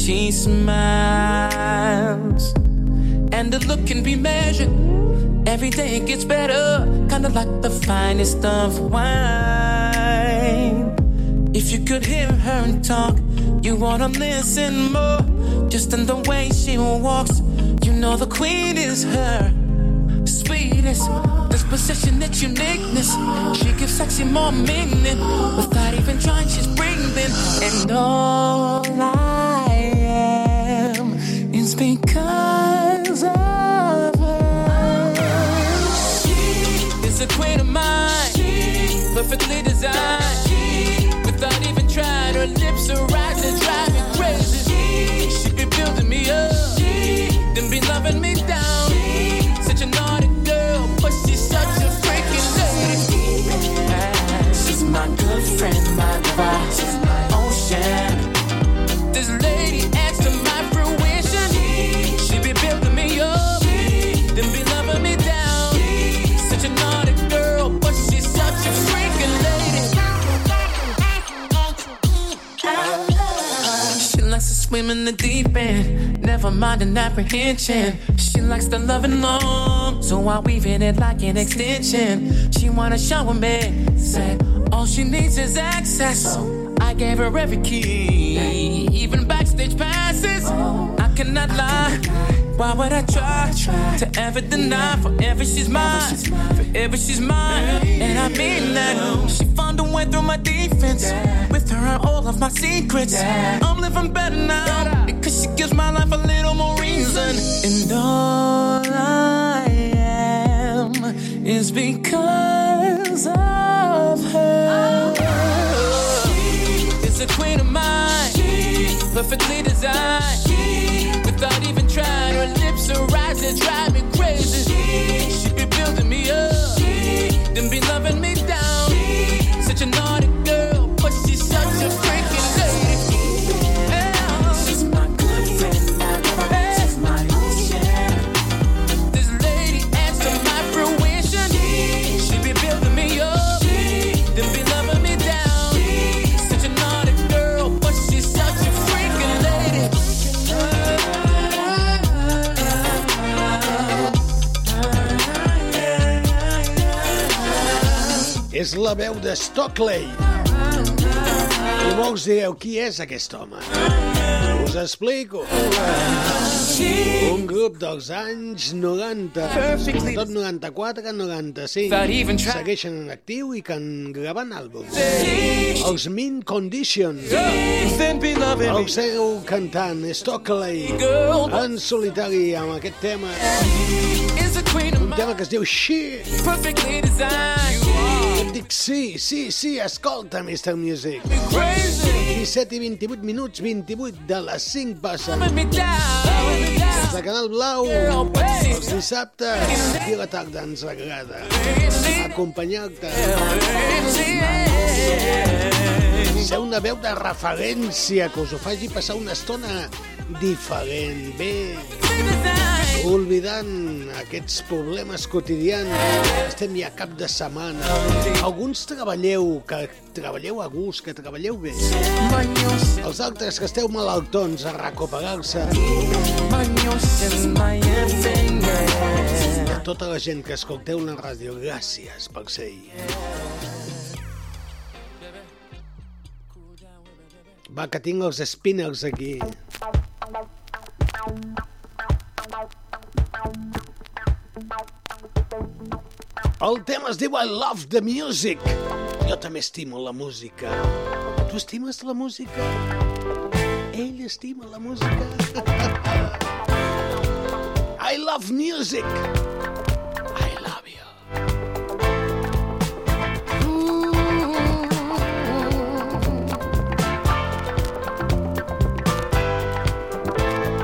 S22: She smiles. And the look can be measured. Every day it gets better, kinda like the finest of wine. If you could hear her talk, you wanna listen more. Just in the way she walks, you know the queen is her. Sweetest, disposition, that uniqueness. She gives sexy more meaning. Without even trying, she's breathing. And oh because of her. She is a queen of mine, She perfectly designed. She Without even trying, her lips are rising, never mind an apprehension. She likes the loving long, so I weave in it like an extension. She wanna shower me, say, All she needs is access. I gave her every key, even backstage passes. I cannot lie. Why would I try to ever deny? Forever she's mine, forever she's mine, and I mean that. She found a way through my defense. With her all of my secrets, I'm living better now gives my life a little more reason. And all I am is because of her. Is a queen of mine, perfectly designed. Without even trying, her lips are rising, drive me crazy. She be building me up, then be loving me
S1: És la veu de Stockley. I molts direu, qui és aquest home? Us explico. Un grup dels anys 90, sobretot 94, 95, segueixen en actiu i han gravant àlbums. Els Mean Condition. El seu cantant, Stockley, en solitari amb aquest tema. Un tema que es diu She.
S22: Perfectly designed.
S1: Dic sí, sí, sí, escolta, Mr. Music. 17 i 28 minuts, 28 de les 5 passen. Des de Canal Blau, els dissabtes, i a la tarda ens agrada acompanyar-te. Ser una veu de referència que us ho faci passar una estona diferent, bé, oblidant aquests problemes quotidians. Estem ja cap de setmana. Alguns treballeu, que treballeu a gust, que treballeu bé. Els altres que esteu malaltons a recuperar-se. A tota la gent que escolteu la ràdio, gràcies per ser-hi. Va, que tinc els spinners aquí. El tema es diu I love the music. Jo també estimo la música. Tu estimes la música? Ell estima la música. I love music. I love you.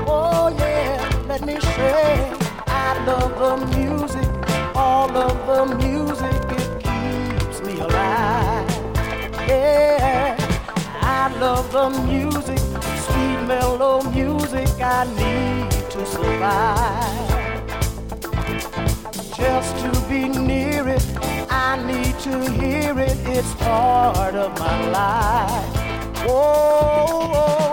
S21: Oh yeah, let me say love the music, all of the music, it keeps me alive. Yeah, I love the music, sweet mellow music I need to survive. Just to be near it, I need to hear it, it's part of my life. Oh.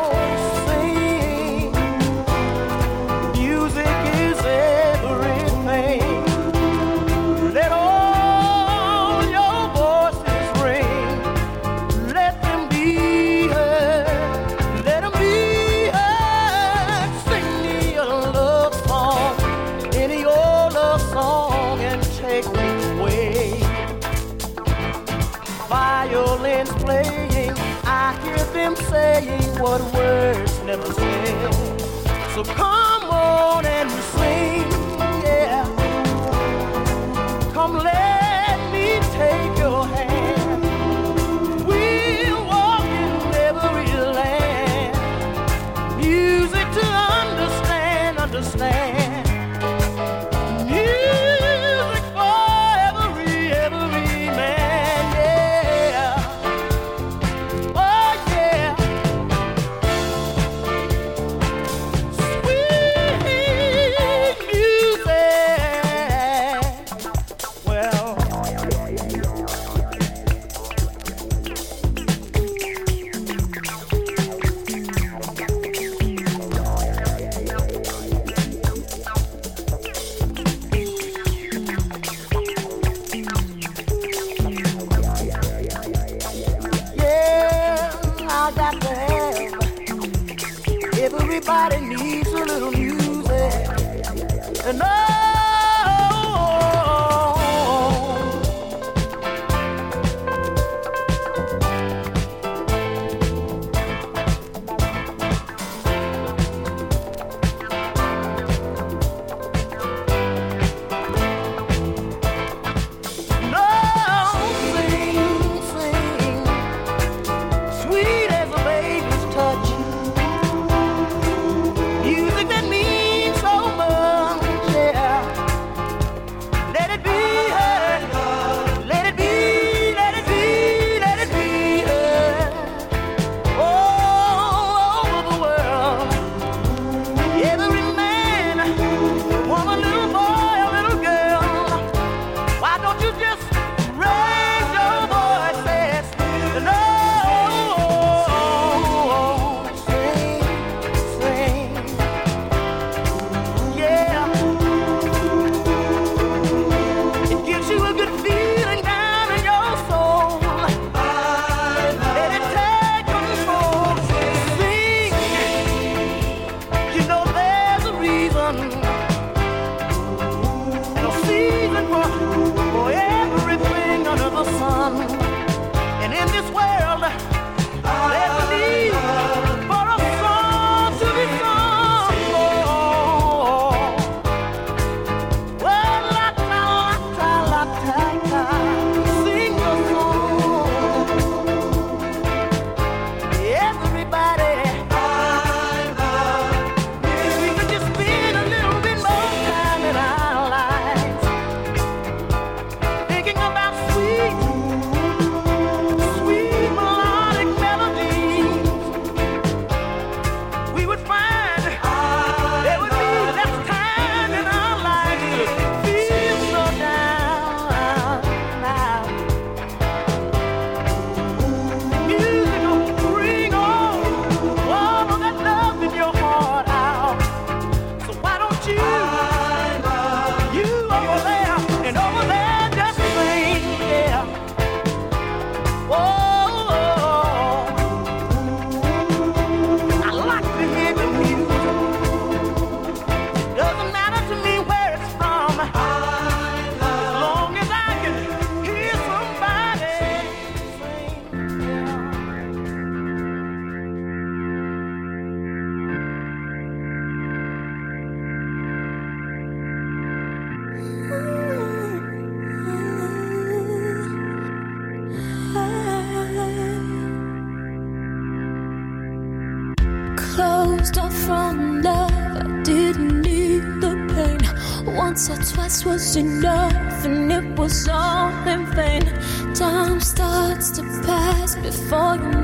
S2: upon before you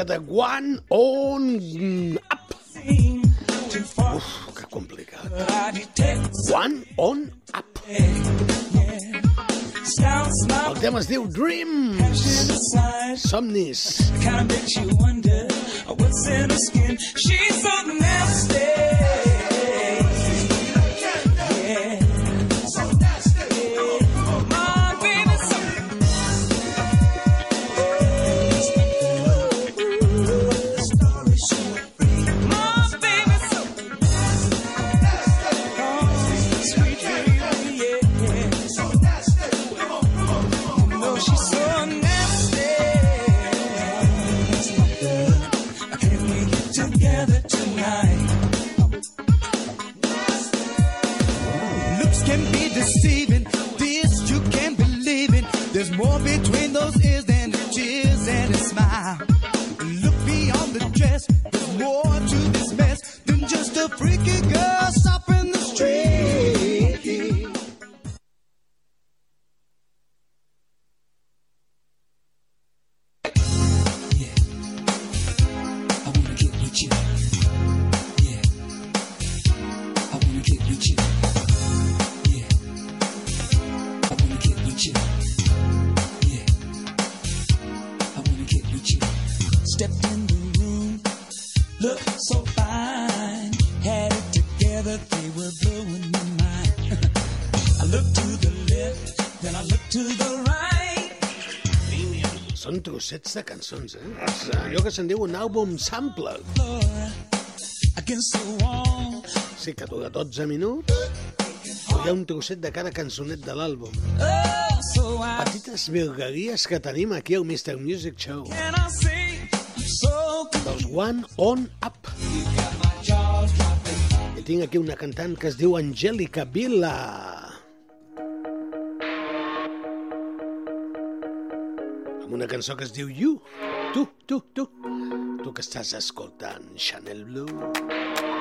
S3: mica de One On Up. Uf, que complicat. One On Up. El tema es diu Dreams. Somnis. Somnis. hits de cançons, eh? Sí. allò que se'n diu un àlbum sample. Sí, que dura 12 minuts hi ha un trosset de cada cançonet de l'àlbum. Petites virgueries que tenim aquí al Mr. Music Show. Dels One On Up. I tinc aquí una cantant que es diu Angèlica Vila. cançó que es diu You. Tu, tu, tu. Tu que estàs escoltant Chanel Blue.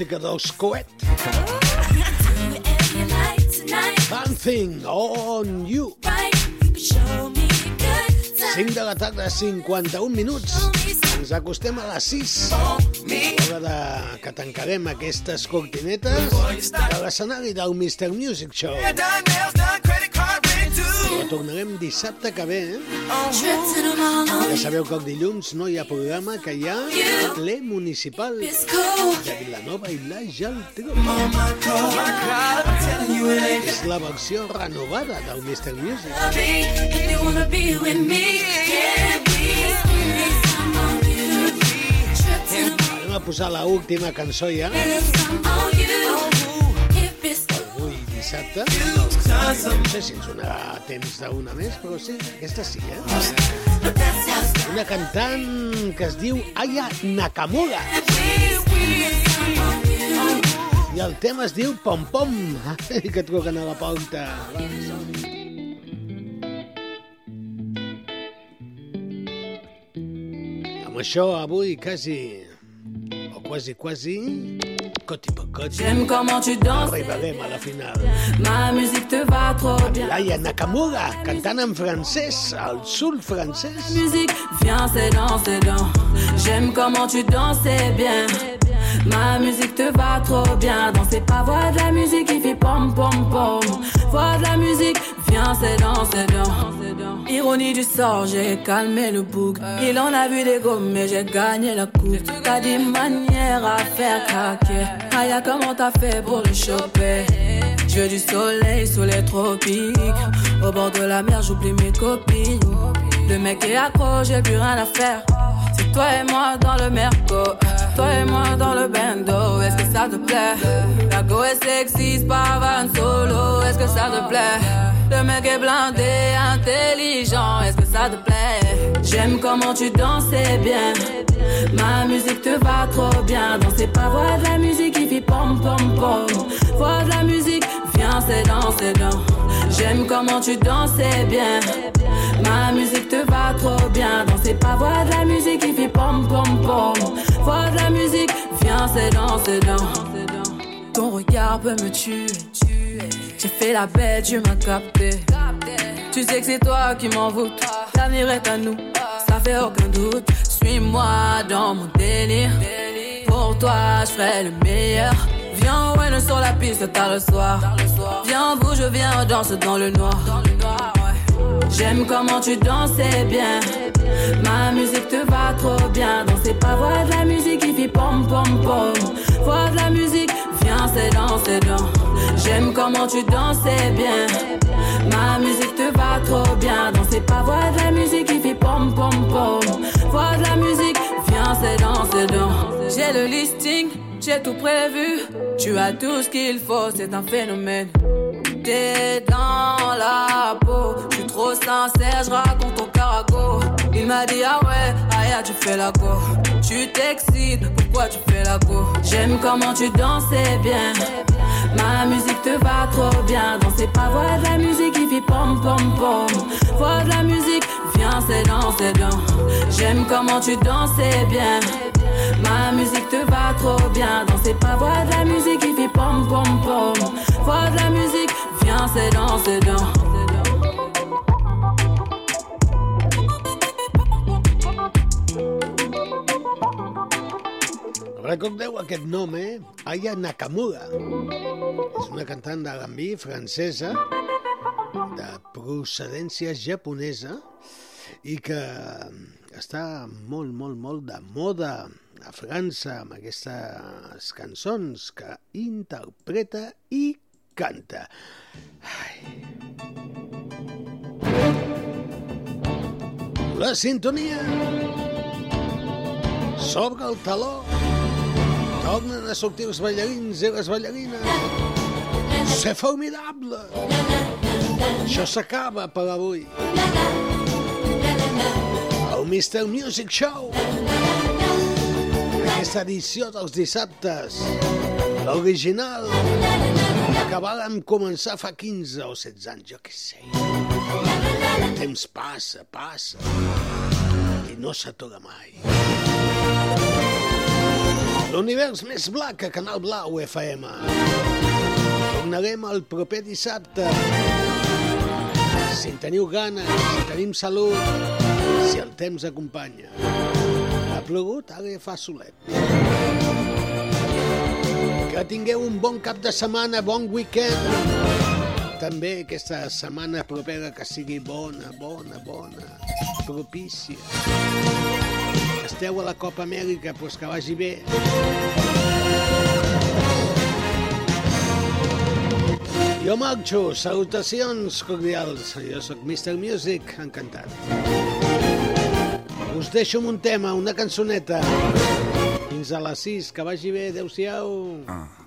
S1: Música dels Coet. Something on you. 5 de la tarda, 51 minuts. Ens acostem a les 6. Hora de... que tancarem aquestes cortinetes de l'escenari del Mr. Music Show. Retornarem dissabte que ve, eh? Ja sabeu que el dilluns no hi ha programa, que hi ha ple municipal de Vilanova i la Geltrú. És la versió renovada del Mr. Music. Anem a posar la última cançó ja. Avui dissabte. No sé si ens donarà temps d'una més, però sí, aquesta sí, eh? Una cantant que es diu Aya Nakamura. I el tema es diu Pom Pom. Que truquen a la som-hi. Amb això, avui, quasi, o quasi, quasi,
S23: J'aime comment tu danses.
S1: arribarem a la final.
S23: Ma musique te va trop bien.
S1: Laia Nakamura, cantant en francès, al sud francès.
S23: Musique, viens, c'est dans, c'est dans. J'aime comment tu danses, bien. Ma musique te va trop bien. Danser pas voix de la musique qui fait pom pom pom. Voix de la musique, c'est dans, c'est dans. Ironie du sort, j'ai calmé le bouc. Il en a vu des gommes, mais j'ai gagné la coupe. T'as des manières à faire craquer. Aya, comment t'as fait pour le choper? Je du soleil sous les tropiques. Au bord de la mer, j'oublie mes copines. Le mec est accro, j'ai plus rien à faire. C'est toi et moi dans le merco. Toi et moi dans le bando. Est-ce que ça te plaît? La go est sexy, pas van solo. Est-ce que ça te plaît? Le mec est blindé, intelligent. Est-ce que ça te plaît? J'aime comment tu danses, c'est bien. Ma musique te va trop bien. Danser pas voix de la musique qui fait pom pom pom. Voix de la musique, viens, c'est dans, c'est dans. J'aime comment tu danses, c'est bien. Ma musique te va trop bien. Danser pas voix de la musique qui fait pom pom pom. Voix de la musique, viens, c'est dans, c'est dans. Ton regard peut me tuer. J'ai fait la bête, tu m'as capté. Tu sais que c'est toi qui m'envoûte. L'avenir est à nous, ça fait aucun doute. Suis-moi dans mon délire. Pour toi, je ferai le meilleur. Viens, ouais, sur la piste tard le soir. Viens, bouge, je viens, danse dans le noir. J'aime comment tu danses, c'est bien. Ma musique te va trop bien. Danser pas voix de la musique qui fait pom pom pom. Voix de la musique, viens, c'est dans, c'est dans. J'aime comment tu danses, c'est bien. Ma musique te va trop bien. Danser pas voix de la musique qui fait pom pom pom. Voix de la musique, viens, c'est dans, c'est dans. J'ai le listing, j'ai tout prévu. Tu as tout ce qu'il faut, c'est un phénomène. T'es dans la peau, je suis trop sincère, je raconte ton carago. Il m'a dit ah ouais, Aya tu fais la go. Tu t'excites, pourquoi tu fais la go J'aime comment tu dansais bien. Ma musique te va trop bien. Danser pas, voix de la musique qui fait pom pom pom. Voix de la musique, viens c'est dans, c'est dans. J'aime comment tu dansais bien. Ma musique te va trop bien. Danser pas, voix de la musique qui fait pom pom pom. Voix de la musique, viens c'est dans, c'est dans.
S1: Recordeu aquest nom, eh? Aya Nakamura. És una cantant d'R&B francesa de procedència japonesa i que està molt, molt, molt de moda a França amb aquestes cançons que interpreta i canta. Ai. La sintonia sobre el taló tornen a sortir els ballarins i les ballarines. Ser formidable! Això s'acaba per avui. El Mr. Music Show. Aquesta edició dels dissabtes. L'original. Que vàrem començar fa 15 o 16 anys, jo què sé. El temps passa, passa. I no s'atura mai. L'univers més black a Canal Blau FM. Tornarem el proper dissabte. Si en teniu ganes, si tenim salut, si el temps acompanya. Ha plogut, ara fa solet. Que tingueu un bon cap de setmana, bon weekend. També aquesta setmana propera que sigui bona, bona, bona, propícia esteu a la Copa Amèrica, doncs que vagi bé. Jo marxo, salutacions cordials. Jo sóc Mr. Music, encantat. Us deixo un tema, una cançoneta. Fins a les 6, que vagi bé, adeu-siau.
S24: Uh.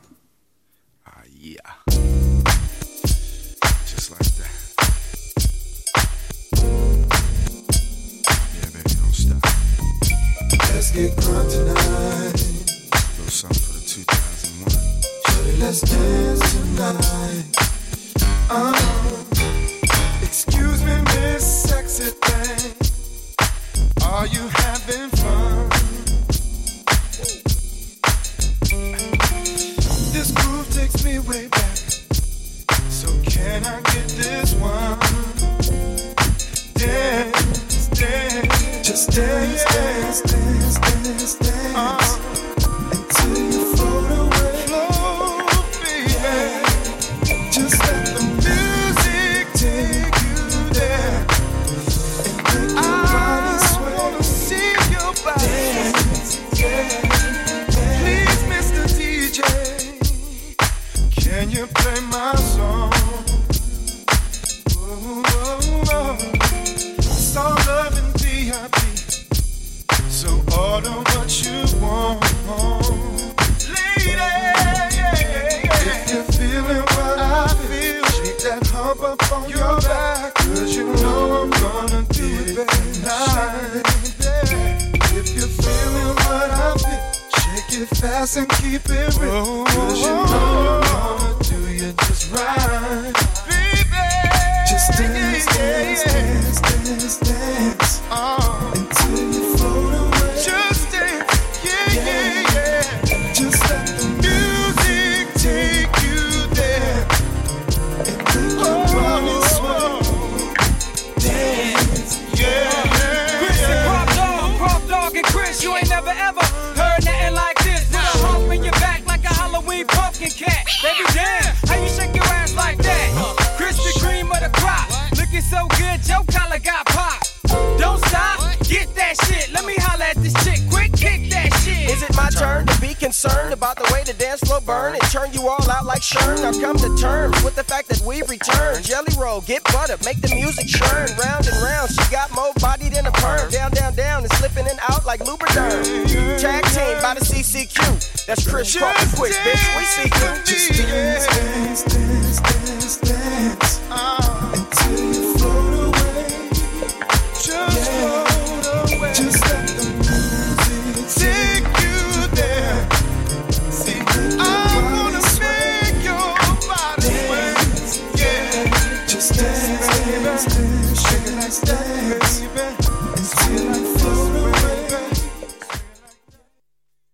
S5: Get crunk tonight.
S24: little something for the 2001.
S5: Shorty, let's dance tonight. Uh, excuse me, Miss Sexy Thing. Are you having fun? This groove takes me way back. So can I get this one? Dance, just dance, dance, dance, dance, dance. Until up on your back. Cause you know I'm gonna do it tonight. If you're feeling what I feel, shake it fast and keep it real. Cause you know Baby,
S25: jam. Concerned about the way the dance floor burn and turn you all out like Sherm? Now come to terms with the fact that we've returned. Jelly roll, get butter, make the music churn. Round and round, she got more body than a perm. Down, down, down, and slipping in out like Lubriderm. Tag team by the CCQ. That's Chris and Quick, bitch. We see you.
S5: Just dance, dance, dance, dance, dance. Until uh, stay.